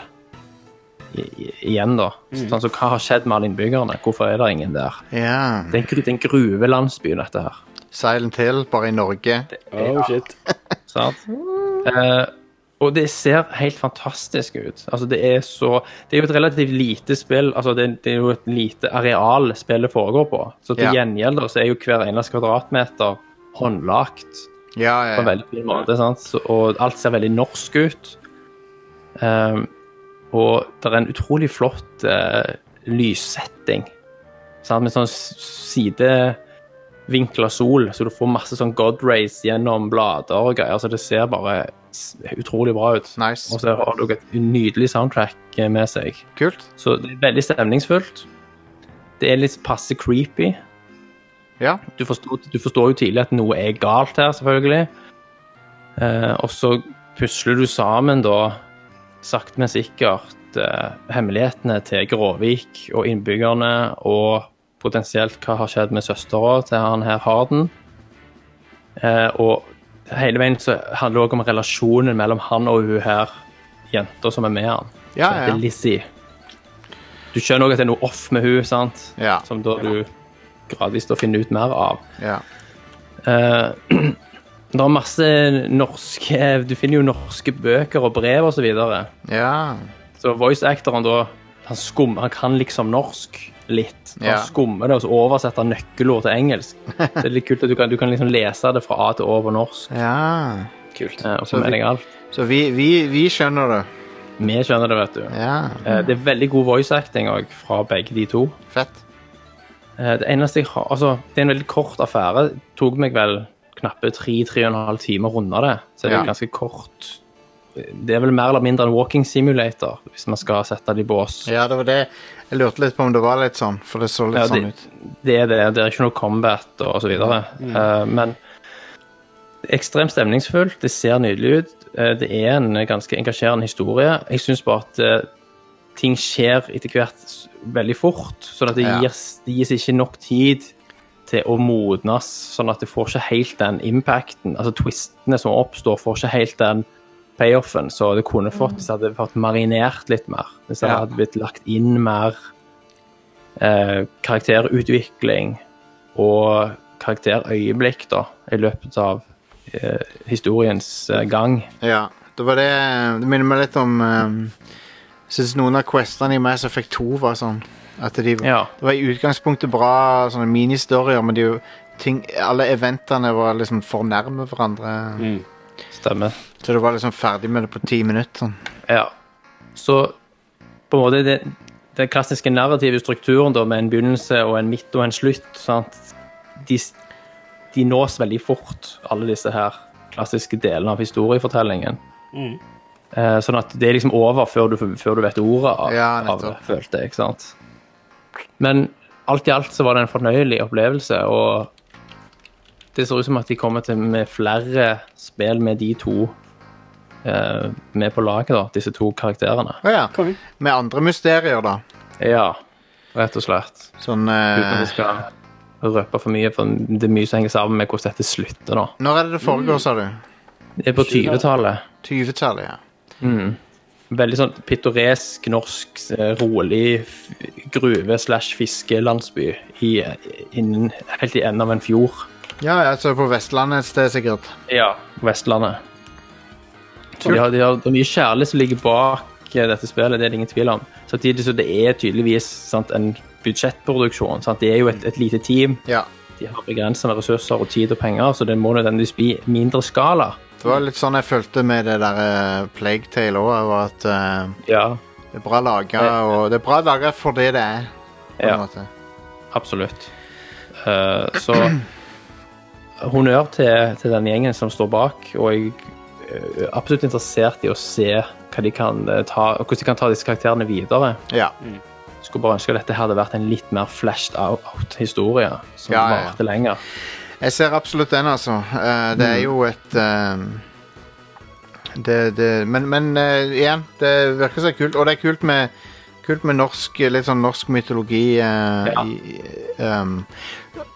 i- i- igjen, da. Sånn, så hva har skjedd med alle innbyggerne? Hvorfor er det ingen der? Ja. Det er en, gru- det en gruvelandsby, dette her. Silent Hill, bare i Norge. Oh, shit. Sant? Eh, og det ser helt fantastisk ut. Altså, det er så Det er jo et relativt lite spill. Altså, det, det er jo et lite areal spillet foregår på. Så til Ja. gjengjeld så er jo hver eneste kvadratmeter håndlagt Ja, ja, på en veldig fin måte. Sant? Og alt ser veldig norsk ut. Um, og det er en utrolig flott uh, lyssetting. Sant? Med sånn sidevinkla sol, så du får masse sånn God rays gjennom blader og greier. Så det ser bare utrolig bra ut. Nice. Og så har du et nydelig soundtrack eh, med seg. Kult. Så det er veldig stemningsfullt. Det er litt passe creepy. Ja. Du forstår, du forstår jo tidlig at noe er galt her, selvfølgelig. Eh, og så pusler du sammen, da, sakte, men sikkert, eh, hemmelighetene til Gråvik og innbyggerne, og potensielt hva har skjedd med søstera til han her Harden. Eh, og hele veien så handler det også om relasjonen mellom han og hun her jenta som er med han. Ja, som heter ja. Lizzie. Du skjønner også at det er noe off med hun, sant? Ja. Som da du gradvis da finner ut mer av. Ja. Uh, det er masse norske Du finner jo norske bøker og brev og så videre. Ja. Så voice actoren da han, skum, han kan liksom norsk litt. og Ja. Skumme det og så oversetter nøkkelord til engelsk. Det er litt kult at du kan, du kan liksom lese det fra A til Å på norsk. ja. Kult. eh, og Så så vi- mener jeg alt. Så vi, vi, vi skjønner det. Vi skjønner det, vet du. Ja. Eh, Det er veldig god voice acting òg fra begge de to. Fett. Eh, Det eneste jeg har Altså, det er en veldig kort affære. Det tok meg vel knappe tre-tre og en halv time å runde det. Så det er Ja. ganske kort. Det er vel mer eller mindre en walking simulator, hvis man skal sette det i bås. Ja, det var det. Jeg lurte litt på om det var litt sånn, for det så litt Ja, sånn det, ut. det er det. Det er ikke noe combat og så videre. Uh, men ekstremt stemningsfullt. Det ser nydelig ut. Uh, det er en ganske engasjerende historie. Jeg syns bare at uh, ting skjer etter hvert veldig fort, sånn at det, Ja. gis, det gis ikke nok tid til å modnes, sånn at det får ikke helt den impacten. Altså twistene som oppstår, får ikke helt den payoffen så det kunne fått hvis det hadde fått marinert litt mer. Hvis det Ja. hadde blitt lagt inn mer eh, karakterutvikling og karakterøyeblikk da, i løpet av eh, historiens eh, gang. Ja, det var det Det minner meg litt om um, Jeg syns noen av questene i Mass Effect 2 var sånn at de, Ja. Det var i utgangspunktet bra sånne ministorier, men de, ting, alle eventene var liksom for nærme hverandre. Stemmer. Så du var liksom ferdig med det på ti minutter. Ja. Så på en måte det, den klassiske narrative strukturen da, med en begynnelse og en midt og en slutt, sant? De, de nås veldig fort, alle disse her klassiske delene av historiefortellingen. Mm. Eh, sånn at det er liksom over før du, før du vet ordet av, Ja, av det, følte jeg. ikke sant? Men alt i alt så var det en fornøyelig opplevelse, og det ser ut som at de kommer til med flere spill med de to eh, med på laget, da, disse to karakterene. Å ja. Med andre mysterier, da. Ja, rett og slett. Sånn Uten at eh, jeg skal røpe for mye, for det er mye som henger sammen med hvordan dette slutter. da. Når er det det foregår, sa du? Det er på 20-tallet. 20-tallet, ja. Mm. Veldig sånn pittoresk, norsk, eh, rolig f- gruve- slash fiskelandsby i, innen, helt i enden av en fjord. Ja, ja, så på Vestlandet et sted, sikkert. Ja, på Vestlandet. Så de har, de har, det er mye kjærlighet som ligger bak eh, dette spillet, det er det ingen tvil om. Samtidig så det er tydeligvis sant, en budsjettproduksjon. Sant? Det er jo et, et lite team. Ja. De har begrensa med ressurser og tid og penger, så det må nødvendigvis bli mindre skala. Det var litt sånn jeg følte med det der uh, Plague Tale òg, at uh, Ja, det er bra laga, og det er bra laga for det det er. På en Ja. måte. absolutt. Uh, så honnør til, til den gjengen som står bak, og jeg er absolutt interessert i å se hva de kan eh, ta, og hvordan de kan ta disse karakterene videre. Ja. Skulle bare ønske at dette hadde vært en litt mer flashed out-historie, som Ja, ja. varte lenger. Jeg ser absolutt den, altså. Eh, det er jo et eh, det, det, Men, men uh, igjen, det virker så kult. Og det er kult med, kult med norsk, litt sånn norsk mytologi. eh, Ja. i, um,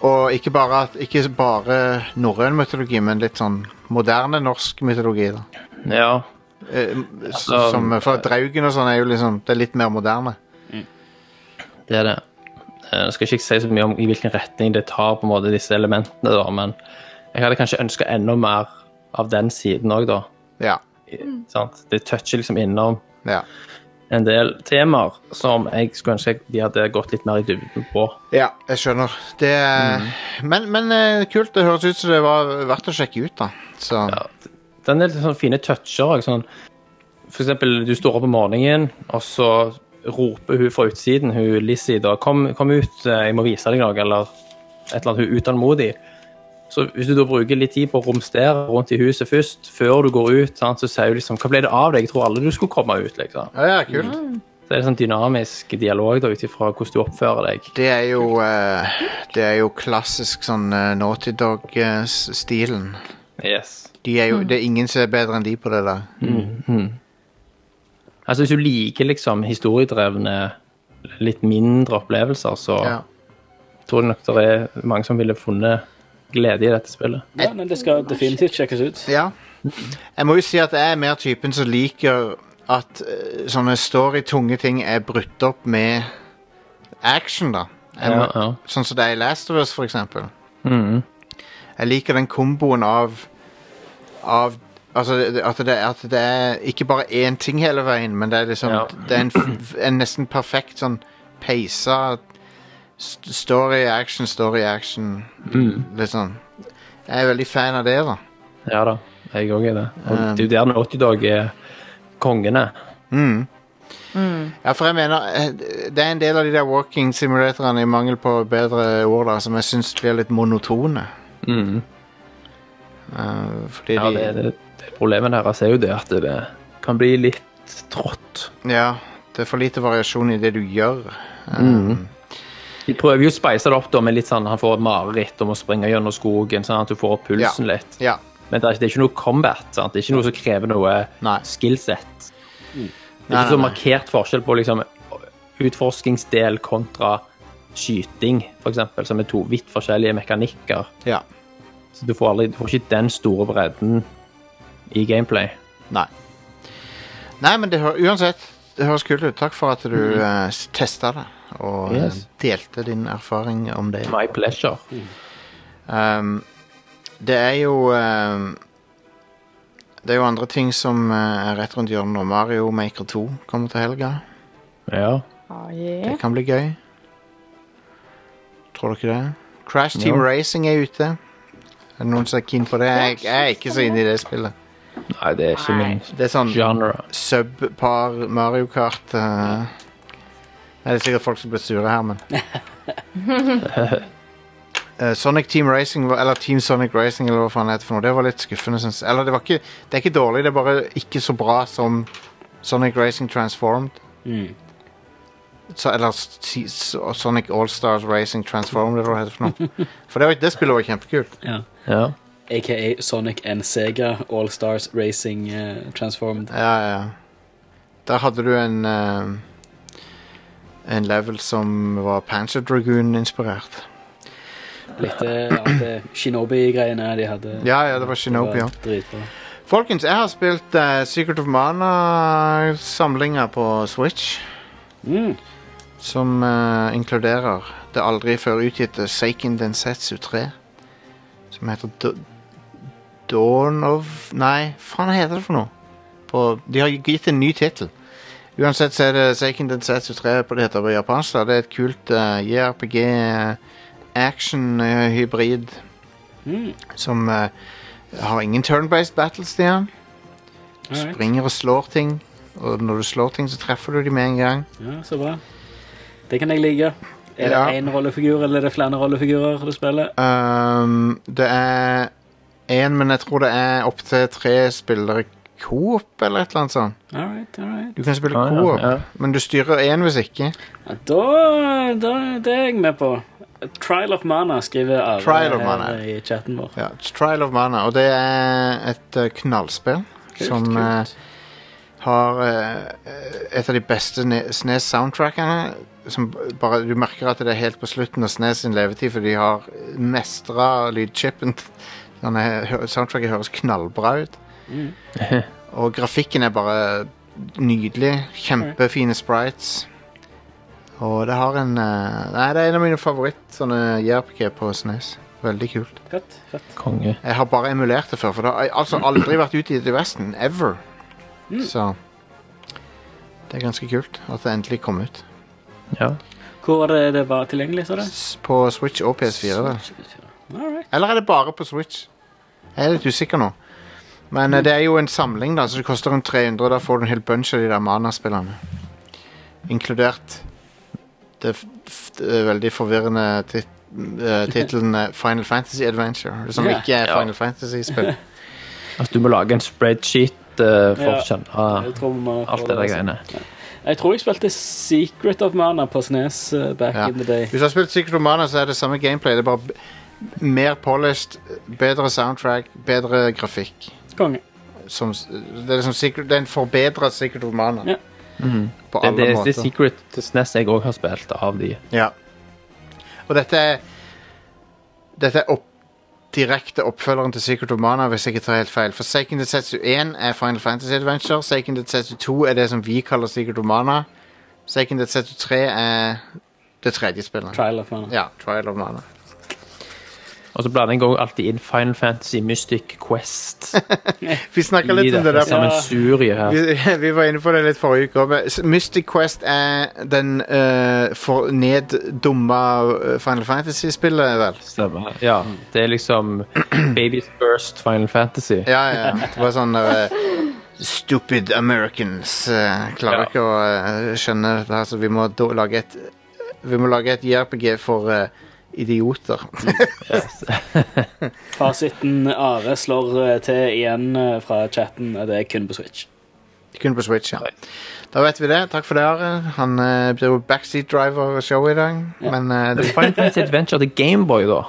Og ikke bare, at- ikke bare norrøn mytologi, men litt sånn moderne norsk mytologi. da. Ja. Eh, Altså, som, for Draugen og sånn er jo liksom Det er litt mer moderne. Det er det. Jeg Nå skal ikke si så mye om i hvilken retning det tar på en måte disse elementene, da, men jeg hadde kanskje ønska enda mer av den siden òg, da. Ja. Sant? Det toucher liksom innom Ja. En del temaer som jeg skulle ønske de hadde gått litt mer i dybden på. Ja, jeg skjønner. Det er, Men, men eh, kult. Det høres ut som det var verdt å sjekke ut, da. Så Det er en del sånne fine toucher. Sånn, for eksempel, du står opp om morgenen, og så roper hun fra utsiden, hun Lizzie, da, kom, kom ut, eh, jeg må vise deg noe, eller et eller annet, hun er utålmodig. Så hvis du da bruker litt tid på å romstere rundt i huset først, før du går ut, sant, så sier du liksom, hva ble det av deg? Jeg tror aldri du skulle komme ut, liksom. Ja, ja, kult. Så er det sånn dynamisk dialog ut ifra hvordan du oppfører deg. Det er jo eh, Det er jo klassisk sånn uh, Naughty Dog-stilen. Yes. De er jo, det er ingen som er bedre enn de på det der. Mm, mm. Altså hvis du liker liksom historiedrevne, litt mindre opplevelser, så Ja. tror jeg nok det er mange som ville funnet glede i dette spillet. Ja, men det skal definitivt sjekkes ut. Ja. Jeg må jo si at jeg er mer typen som liker at eh, sånne story-tunge ting er brutt opp med action, da. Jeg Ja, ja. Sånn som det er i Last of Us, for eksempel. Mm. Jeg liker den komboen av Av Altså, at det, at det er ikke bare én ting hele veien, men det er liksom Ja. Det er en, en nesten perfekt sånn peisa story, action, story, action. Mm. Litt sånn. Jeg er veldig fan av det, da. Ja da, jeg òg er det. Og Um. det er jo der Naughty Dog er kongene. Mm. Ja, for jeg mener eh, Det er en del av de der walking simulatorene, i mangel på bedre ord, da, som jeg syns blir litt monotone. Mm. Uh, fordi Ja, de det, det, det Problemet deres er jo det at det kan bli litt trått. Ja, det er for lite variasjon i det du gjør. Um, Mhm. De prøver jo å speise det opp da med litt sånn han får et mareritt om å springe gjennom skogen, sånn at du får opp pulsen litt. Ja. Men det er, det er ikke noe combat. Sant? Det er ikke noe som krever noe Nei. skillset. Det er ikke så nei, nei. markert forskjell på liksom, utforskingsdel kontra skyting, eksempel, som er to vidt forskjellige mekanikker. Ja. Så du får, aldri, du får ikke den store bredden i gameplay. Nei. Nei, men det uansett, det høres kult ut. Takk for at du mm. Uh, testa det, og eh, Yes. delte din erfaring om det. My pleasure. Um, det er jo um, Det er jo andre ting som eh, er rett rundt hjørnet nå. Mario Maker 2 kommer til helga. Ja. Ah, Det kan bli gøy. Tror dere det? Crash Team Ja. Racing er ute. Er det noen som er keen på det? Jeg, jeg er ikke så inne i det spillet. Nei, det er ikke min Det er sånn subpar Mario Kart. eh. Det er sikkert folk som blir sure her, men Eh, Sonic Team Racing, eller Team Sonic Racing, eller hva faen det heter for noe, det var litt skuffende, synes jeg. Eller det var ikke Det er ikke dårlig, det er bare ikke så bra som Sonic Racing Transformed. Mm. Så, eller si- så- Sonic All-Stars Racing Transformed, eller hva det heter for noe. For det, var, det spillet var kjempekult. Ja. Ja. AKA Sonic and Sega All-Stars Racing eh, Transformed. Ja, ja. Der hadde du en eh, En level som var Panzer Dragoon-inspirert. Litt eh, alt Shinobi-greiene de hadde. Ja, ja, det var Shinobi, ja. Dritbra. Folkens, jeg har spilt uh, Secret of Mana-samlinga på Switch. Mm. Som uh, inkluderer det aldri før utgitte Seiken Densetsu 3. Som heter D Dawn of Nei, faen heter det for noe? På, de har gitt en ny tittel. Uansett så er det Seiken Densetsu 3 på det heter på japansk. Det er et kult uh, JRPG eh, action-hybrid Mm. som uh, har ingen turn-based battles, Stian. Du Alright. springer og slår ting, og når du slår ting, så treffer du dem med en gang. Ja, så bra. Det kan jeg like. Er Ja. det én rollefigur, eller er det flere rollefigurer du spiller? Um, det er én, men jeg tror det er opptil tre spillere coop, eller et eller annet sånt. All right, all right. Du kan spille Ah, ja, coop, ja. men du styrer én hvis ikke. Ja, da, da Det er jeg med på. Trial of Mana skriver alle Trial of Mana. i chatten vår. Ja, Trial of Mana, og det er et eh, knallspill Kult, som kult. eh, har eh, et av de beste SNES-soundtrackene. Som bare, du merker at det er helt på slutten av SNES sin levetid, for de har mestra lydchipen. Eh, Soundtracket høres knallbra ut. Og grafikken er bare nydelig. Kjempefine sprites. Og det har en eh, Nei, det er en av mine favoritt sånne JRPG på SNES. Veldig kult. Fett, fett. Konge. Jeg har bare emulert det før, for det har altså aldri vært utgitt i Vesten. Ever. Så det er ganske kult at det endelig kom ut. Ja. Hvor var det det var tilgjengelig, sa du? S- På Switch og PS4. vel. Alright. Eller er det bare på Switch? Jeg er litt usikker nå. Men mm. det er jo en samling, da, så det koster rundt 300. Da får du en hel bunch av de der Mana-spillene. Inkludert det, det veldig forvirrende tit eh, tittelen eh, Final Fantasy Adventure, som yeah. ikke er Ja. Final Fantasy-spill. Altså, du må lage en spreadsheet uh, for å skjønne få alt det der greiene. Jeg tror jeg spilte Secret of Mana på Snes uh, back Ja. in the day. Hvis du har spilt Secret of Mana, så er det samme gameplay. Det er bare mer polished, bedre soundtrack, bedre grafikk. Konge. Som, det er liksom Secret, den er en forbedret Secret of Mana. Ja. Mm. På alle det, det måter. er Secret til SNES jeg òg har spilt av de. Ja. Og dette er Dette er opp, direkte oppfølgeren til Secret of Mana, hvis jeg ikke tar helt feil. For Second Detsetsu 1 er Final Fantasy Adventure. Second Detsetsu 2 er det som vi kaller Secret of Mana. Seiken Detsetsu 3 er det tredje spillet. Trial of Mana. Ja, Trial of Mana. Og så blander jeg også alltid inn Final Fantasy Mystic Quest. Vi snakka litt om det der. Sammensurie her. Vi, vi var inne på det litt forrige uke. men Mystic Quest er den uh, for neddumma eh, Final Fantasy-spillet, vel? Stemmer. Ja, det er liksom Baby's First Final Fantasy. Ja, ja. Det var sånn uh, Stupid Americans uh, klarer Ja. ikke å uh, skjønne dette, her, så vi må da lage et Vi må lage et JRPG for eh, idioter. Fasiten Are slår eh, til igjen eh, fra chatten. eh, Det er kun på Switch. Kun på Switch, ja. Da vet vi det. Takk for det, Are. Han uh, blir jo backseat driver-show i dag. Men uh, det, Final Fantasy Adventure til Gameboy, da.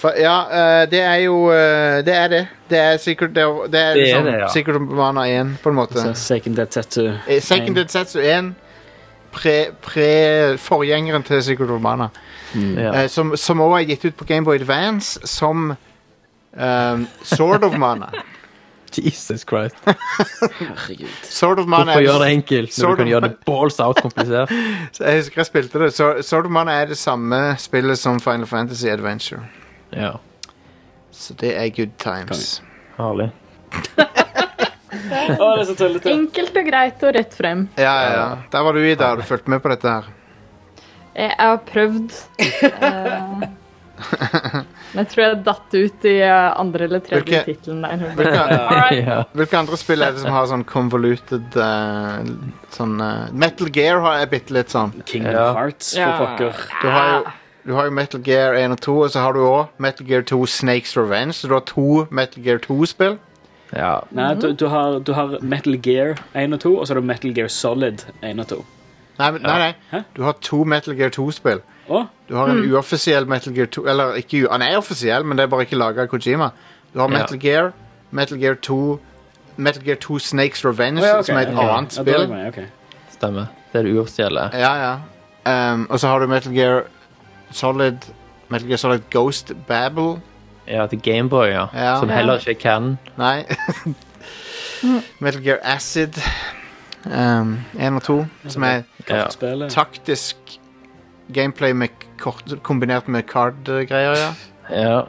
for, Ja, uh, det er jo uh, Det er det. Det er Secret, det er, det er Det er liksom, det, ja. Secret of Mana 1, på en måte. Second Dead Detsetsu 1 pre, pre til Secret of Mana. Ja. Eh, som som også er gitt ut på Gameboy Advance som um, Sword of Mana. Jesus Christ. Herregud. Sword of Mana Hvorfor gjøre det enkelt når Sword du kan gjøre det balls out komplisert? Så Jeg husker jeg spilte det. Sword of Mana er det samme spillet som Final Fantasy Adventure. Ja, Så det er good times. herlig. Å, det er så tullete. Enkelt og greit og rett frem. Ja, ja, ja. Der var du, Ida. Har du fulgt med på dette her? Jeg har prøvd. eh, men jeg tror jeg datt ut i eh, andre eller tredje Hvilke- tittelen der. Hvilke, ja. hvilke andre spill er det som har sånn convoluted eh, sånn eh, Metal Gear har jeg bitte litt sånn. Kingdom Ja. Hearts, Ja. for pokker. Du har jo du har jo Metal Gear 1 og 2, og så har du òg Metal Gear 2 Snakes Revenge. Så du har to Metal Gear 2-spill. Ja. Nei, du, du, har, du har Metal Gear 1 og 2, og så har du Metal Gear Solid 1 og 2. Nei, men- nei, nei. Du har to Metal Gear 2-spill. Å? Du har en uoffisiell Metal Gear 2 Eller ikke, han er offisiell, men det er bare ikke laga av Kojima. Du har Ja. Metal Gear, Metal Gear 2 Metal Gear 2 Snakes Revenge, oh, ja, okay, som er et okay. annet Ja, spill. Ja, okay. Stemmer. Det er det uoffisielle. Ja, ja. Um, og så har du Metal Gear Solid Metal Gear Solid Ghost Babble. Ja, til Gameboy, ja. Ja. Som heller ikke er canon. Nei. Metal Gear Acid. Um, 1 og 2, som er Ja. Taktisk gameplay med kort, kombinert med card-greier, ja. Ja.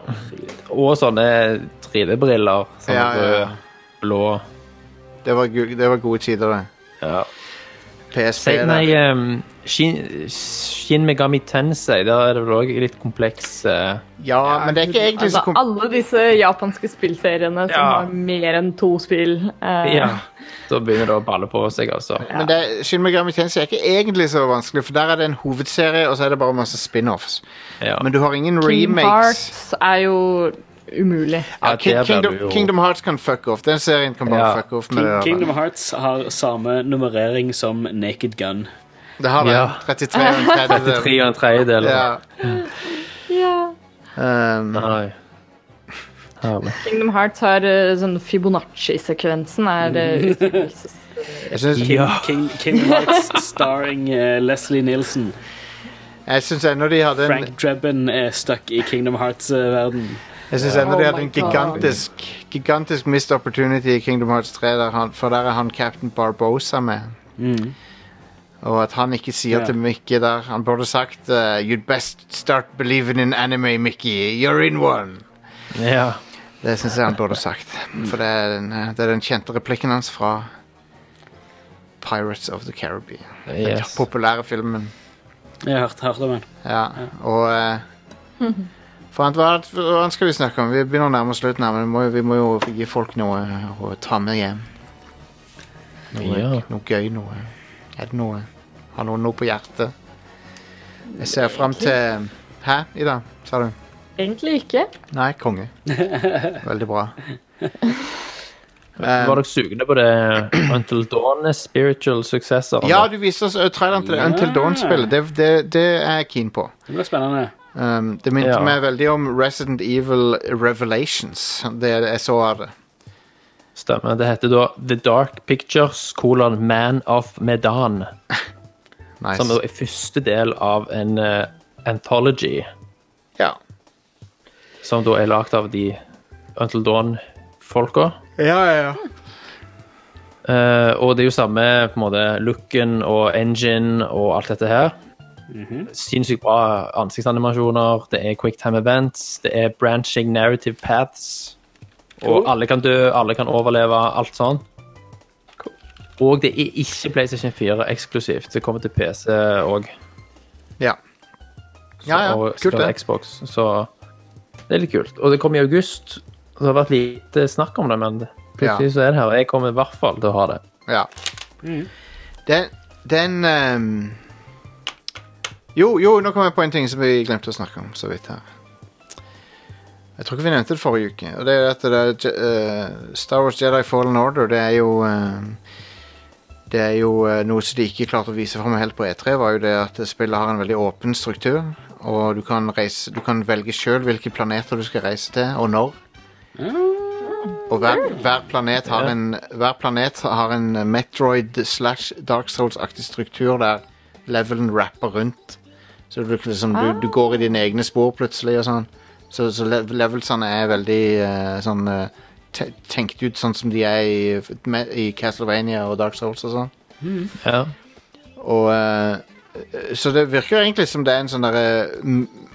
Og sånne 3D-briller. Sånne ja. blå. Det var, det var gode tider, det. Ja. PSP Se, nei, um, Shin, Shin Megami Tensei, der er det vel òg litt kompleks uh... Ja, men det er ikke egentlig så Altså, alle disse japanske spillseriene som Ja. har mer enn to spill. Uh... Ja. Da begynner det å balle på seg, altså. Men det, Shin Megami Tensei er ikke egentlig så vanskelig, for der er det en hovedserie, og så er det bare masse spin-offs. Ja. Men du har ingen remakes. remakes. Hearts er jo umulig. Ja, King, Kingdom, jo- Kingdom Hearts kan fuck off. Den serien kan bare Ja. fuck off. King, Kingdom. Hearts har samme nummerering som Naked Gun. det har det. Ja. 33 og en tredjedel. 33 og en tredjedel. Ja. Ja. Um, Nei. Herlig. Kingdom Hearts har eh, sånn Fibonacci-sekvensen er uh, Jeg syns, King, King, Kingdom Hearts starring uh, Leslie Nielsen. jeg syns ennå de hadde en Frank Drebin er stuck i Kingdom Hearts-verden. Jeg synes ennå de Oh hadde en gigantisk Gigantisk missed opportunity i Kingdom Hearts 3, der han, for der er han Captain Barbosa med. Og at han ikke sier Ja. til Mickey der Han burde sagt uh, You'd best start believing in anime, Mickey. You're in one. Ja. Det syns jeg han burde sagt. For det er, den, eh, det er den kjente replikken hans fra Pirates of the Caribbean. Den Yes. populære filmen. Jeg har hørt, hørt om den. Ja, og eh, for hva, hva annet skal vi snakke om? Vi begynner å nærme oss slutten her, men vi må, vi må jo gi folk noe å ta med hjem. Noe, Ja. noe gøy, noe Er det noe Har noen noe på hjertet? Jeg ser fram til Hæ, Ida? Sa du? Egentlig ikke. Nei, konge. Veldig bra. Var dere sugne på det Until Dawn spiritual successor? Ja, du viste oss ø, traileren til. Until Dawn-spillet. Det, det, det er jeg keen på. Det blir spennende. Um, det minte Ja. meg veldig om Resident Evil Revelations. Det jeg så av det. Stemmer. Det heter da The Dark Pictures, kolon Man of Medan. Nice. Som er første del av en uh, anthology, Ja. som da er lagd av de Until Dawn-folka. Ja, ja, ja. Uh, og det er jo samme på en måte looken og engine og alt dette her. Sinnssykt bra ansiktsanimasjoner, det er quicktime events, det er branching narrative paths. Og alle kan dø, alle kan overleve, alt sånn. Og det er ikke PlayStation 4 eksklusivt. Det kommer til PC òg. Ja. Ja, ja, kult det. Xbox, så det er litt kult. Og det kommer i august. Det har vært lite snakk om det, men plutselig så er det her. Og jeg kommer i hvert fall til å ha det. Ja. Den, den ehm, Jo, jo, nå kom jeg på en ting som vi glemte å snakke om så vidt her. Jeg tror ikke vi nevnte det forrige uke. Og det er at det er, eh, Star Wars Jedi Fallen Order, det er jo uh, Det er jo uh, noe som de ikke klarte å vise fram helt på E3, var jo det at spillet har en veldig åpen struktur. Og du kan, reise, du kan velge sjøl hvilke planeter du skal reise til, og når. Og hver, hver, planet har en, hver planet har en Metroid slash Dark Souls-aktig struktur der levelen rapper rundt. Så du, liksom, du, du går i dine egne spor plutselig og sånn. Så, så levelsene er veldig uh, sånn eh, te tenkt ut sånn som de er i, i Castlevania og Dark Souls og sånn. Ja. Og uh, Så det virker egentlig som det er en sånn derre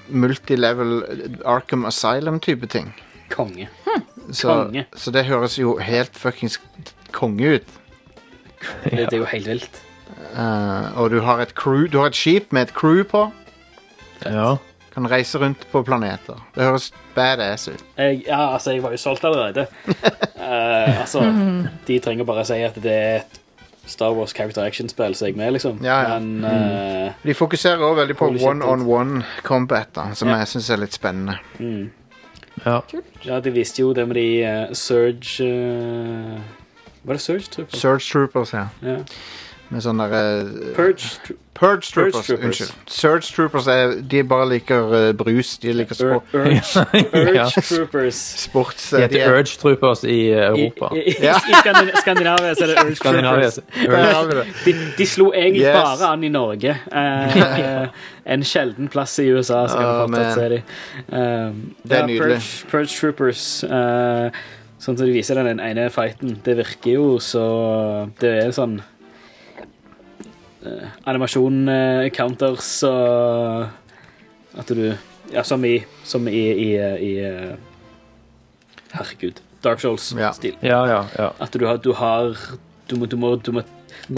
multilevel Arkham Asylum-type ting. Konge. Så, Konge. så det høres jo helt fuckings konge ut. Det, det er jo helt vilt. Uh, og du har et crew Du har et skip med et crew på. Ja. Kan reise rundt på planeter. Det høres badass ut. Jeg, ja, altså, jeg var jo solgt allerede. Eh, altså, de trenger bare si at det er et Star Wars character action-spill, så jeg er med, liksom. Ja, ja. Men eh, De fokuserer også veldig på Holy shit, one-on-one combat, da, som Ja. jeg syns er litt spennende. ja. ja, de visste jo det med de eh, Surge eh, Var det Surge? Troopers? Surge Troopers, ja. Ja. Med sånne eh, Purge. tro- Purge Troopers. Troopers. Unnskyld. Surge Troopers er, de bare liker uh, brus. De liker Ur sport, Urge, Urge Troopers. sports. De eh, heter de er- Urge Troopers i I, Europa. i, i, i Skandin- Skandinavia så er det Urge Troopers. De, de slo egentlig Yes. bare an i Norge. Uh, en sjelden plass i USA, skal Oh, vi fortsatt se de. Um, Det er ja, nydelig. Purge, Purge Troopers. eh, sånn som de viser den den ene fighten. Det virker jo så Det er sånn uh, Animasjon-counters og At du Ja, som i Som i, i, i eh, Herregud. Dark Souls-stil. Ja, ja, ja. At du har, du har du, må, du, må, du må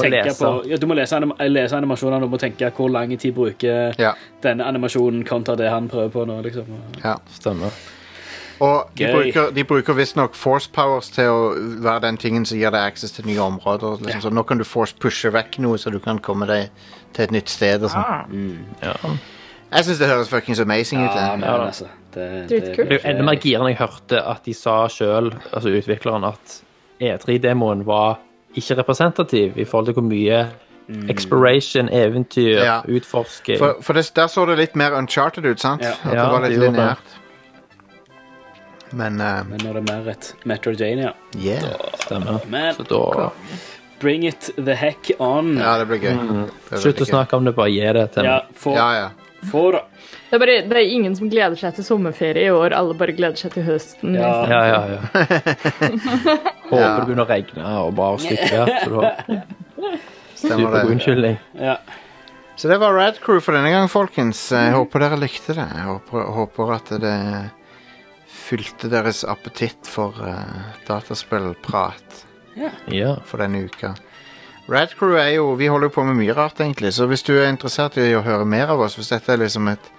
tenke lese. på ja, Du må lese, anim lese animasjonene, du må tenke hvor lang tid bruker Ja. denne animasjonen kontra det han prøver på nå. liksom. Ja. Stemmer. Og de Gøy. bruker, de bruker visstnok force powers til å være den tingen som gir deg access til nye områder. Liksom. Så nå kan du force pushe vekk noe, så du kan komme deg til et nytt sted. Og sånn. Ja. Jeg syns det høres fuckings amazing ut. Ja, det. men altså det, det, Det er jo enda mer gira når jeg hørte at de sa sjøl, altså utvikleren, at E3-demoen var ikke representativ i forhold til hvor mye exploration, eventyr, Ja. utforsking For, for det, der så det litt mer uncharted ut, sant? Ja. At Ja, det var litt det det. lineært. Men uh, Men når det er mer et Metrojania yeah. stemmer. Men Så da bring it the heck on. Ja, det blir gøy. Det er Slutt å snakke om det, bare gi det til Ja, få, Ja, ja. få da. Det er, bare, det er ingen som gleder seg til sommerferie i år. Alle bare gleder seg til høsten. Ja. Ja, ja, ja. Håper det begynner å regne og bare stikke. Stemmer det. unnskyldning. Ja. Så det var Rad Crew for denne gang, folkens. Jeg håper dere likte det. Jeg håper, håper at det fylte deres appetitt for uh, dataspillprat Ja. for denne uka. Radcrew er jo Vi holder jo på med mye rart, egentlig. Så hvis du er interessert i å høre mer av oss, hvis dette er liksom et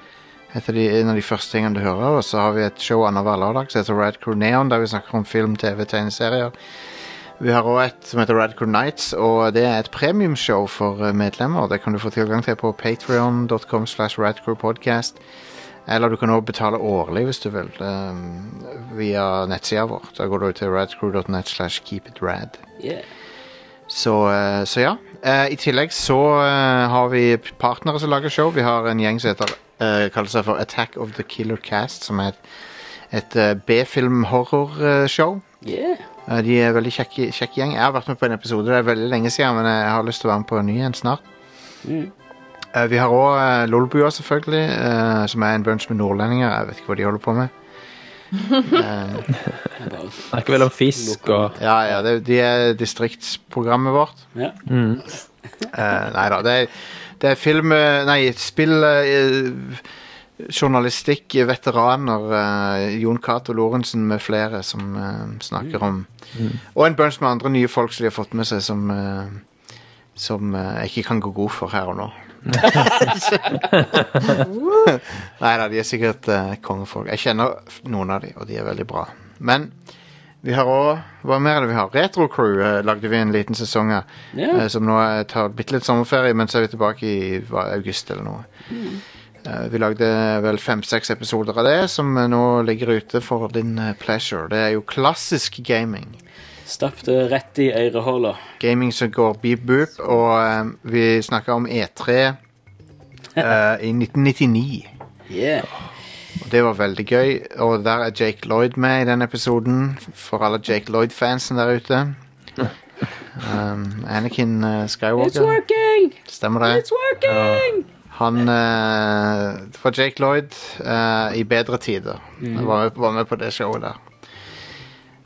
et av de, en av de første tingene du hører av oss, så har vi et show annenhver lørdag som heter Radcrew Neon, der vi snakker om film, TV, tegneserier. Vi har også et som heter Radcrew Nights, og det er et premiumshow for eh, medlemmer. Det kan du få tilgang til på patreon.com slash radcrewpodcast. Eller du kan også betale årlig hvis du vil, um, via nettsida vår. Da går du til radcrew.net slash keepitrad. Yeah. Så, uh, så ja. Uh, I tillegg så uh, har vi partnere som lager show. Vi har en gjeng som heter, kaller seg for Attack of the Killer Cast, som er et, et B-film-horrorshow. Yeah. De er veldig kjekke, kjekk gjeng. Jeg har vært med på en episode, det er veldig lenge siden, men jeg har lyst til å være med på en ny en snart. Mm. Eh, Vi har òg uh, Lolbua, selvfølgelig, eh, som er en bunch med nordlendinger. Jeg vet ikke hva de holder på med. Eh, Snakker vel om fisk og ja, ja, det, de er distriktsprogrammet vårt. Ja. mm. Uh, nei da, det, er- det er film eh, Nei, spill uh, Journalistikk, veteraner uh, Jon Cato Lorentzen med flere som eh, snakker om Og en bunch med andre nye folk som de har fått med seg, som eh, Som eh, jeg ikke kan gå god for her og nå. Nei da, de er sikkert uh, kongefolk. Jeg kjenner noen av de, og de er veldig bra. Men vi har òg Hva mer er det vi har? Retro Crew eh, lagde vi en liten sesong av. Yeah. Uh, som nå tar bitte litt sommerferie, men så er vi tilbake i hva, august eller noe. Eh, vi lagde vel fem-seks episoder av det, som nå ligger ute for din pleasure. Det er jo klassisk gaming. Stapp det rett i ørehola. Gaming som går beep boop, og eh, vi snakka om E3 eh, i 1999. Yeah. Og det var veldig gøy, og der er Jake Lloyd med i den episoden, for alle Jake Lloyd-fansen der ute. Um, Anakin eh, It's working! stemmer det? It's working! Han eh, Det var Jake Lloyd eh, i bedre tider. Han var, med, var med på det showet der.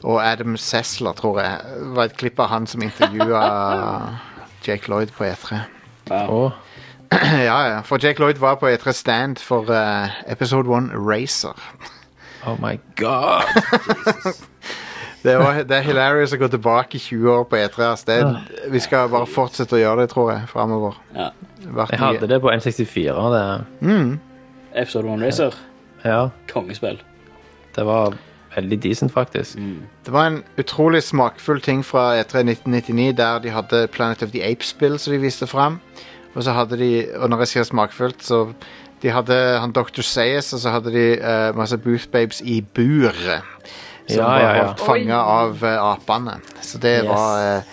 Og Adam Sessler, tror jeg, var et klipp av han som intervjua Jake Lloyd på E3. Wow. ja, ja. For Jake Lloyd var på E3 Stand for uh, Episode 1 Racer. Oh my god. Det, var, det er hilarious å gå tilbake 20 år på E3. ass. Det, er- vi skal bare fortsette å gjøre det, tror jeg, framover. Ja. Jeg hadde det på N64. Det, Mm. Episode 1 Racer. ja, Kongespill. det var veldig decent, faktisk. Det var en utrolig smakfull ting fra E3 1999 der de hadde Planet of the Apes-spill som de viste fram. Og så hadde de, og når jeg sier smakfullt, så de hadde han Dr. Sayes, og så hadde de uh, masse Booth Babes i bur. Som Ja, var ja, var holdt fanga av uh, apene. Så det Yes. var uh,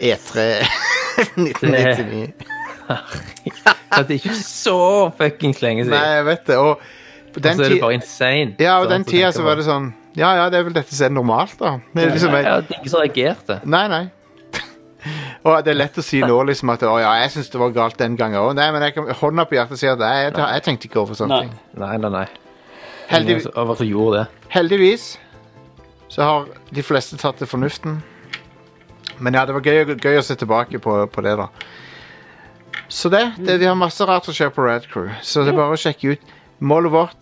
E3 1999. Så det er ikke så fuckings lenge Nei, siden. jeg vet det. Og den så er det bare insane. ja, og den tida så var det sånn Ja, ja, det er vel dette som er normalt, da. Det er liksom, jeg, ja, det er ingen som reagerte. Nei, nei. Og det er lett å si nå liksom at å ja, jeg syns det var galt den gangen òg. Nei, men jeg kan hånda på hjertet si at nei, jeg, jeg tenkte ikke over sånne ting. Nei, nei, nei. Heldigvis, det. heldigvis så har de fleste tatt til fornuften. Men ja, det var gøy, gøy å se tilbake på, på det, da. Så det, det Vi har masse rart som skjer på Rad Crew, så det er bare å sjekke ut. Målet vårt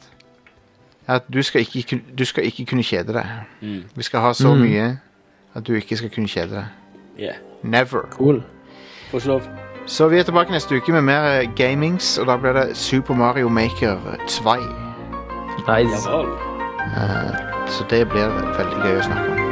er at du skal ikke, du skal ikke kunne kjede deg. Vi skal ha så Mm. mye at du ikke skal kunne kjede deg. Yeah. Never. Cool. Får ikke lov. Så vi er tilbake neste uke med mer eh, gamings, og da blir det Super Mario Maker 2. Nice. Uh, Så det blir veldig gøy å snakke om.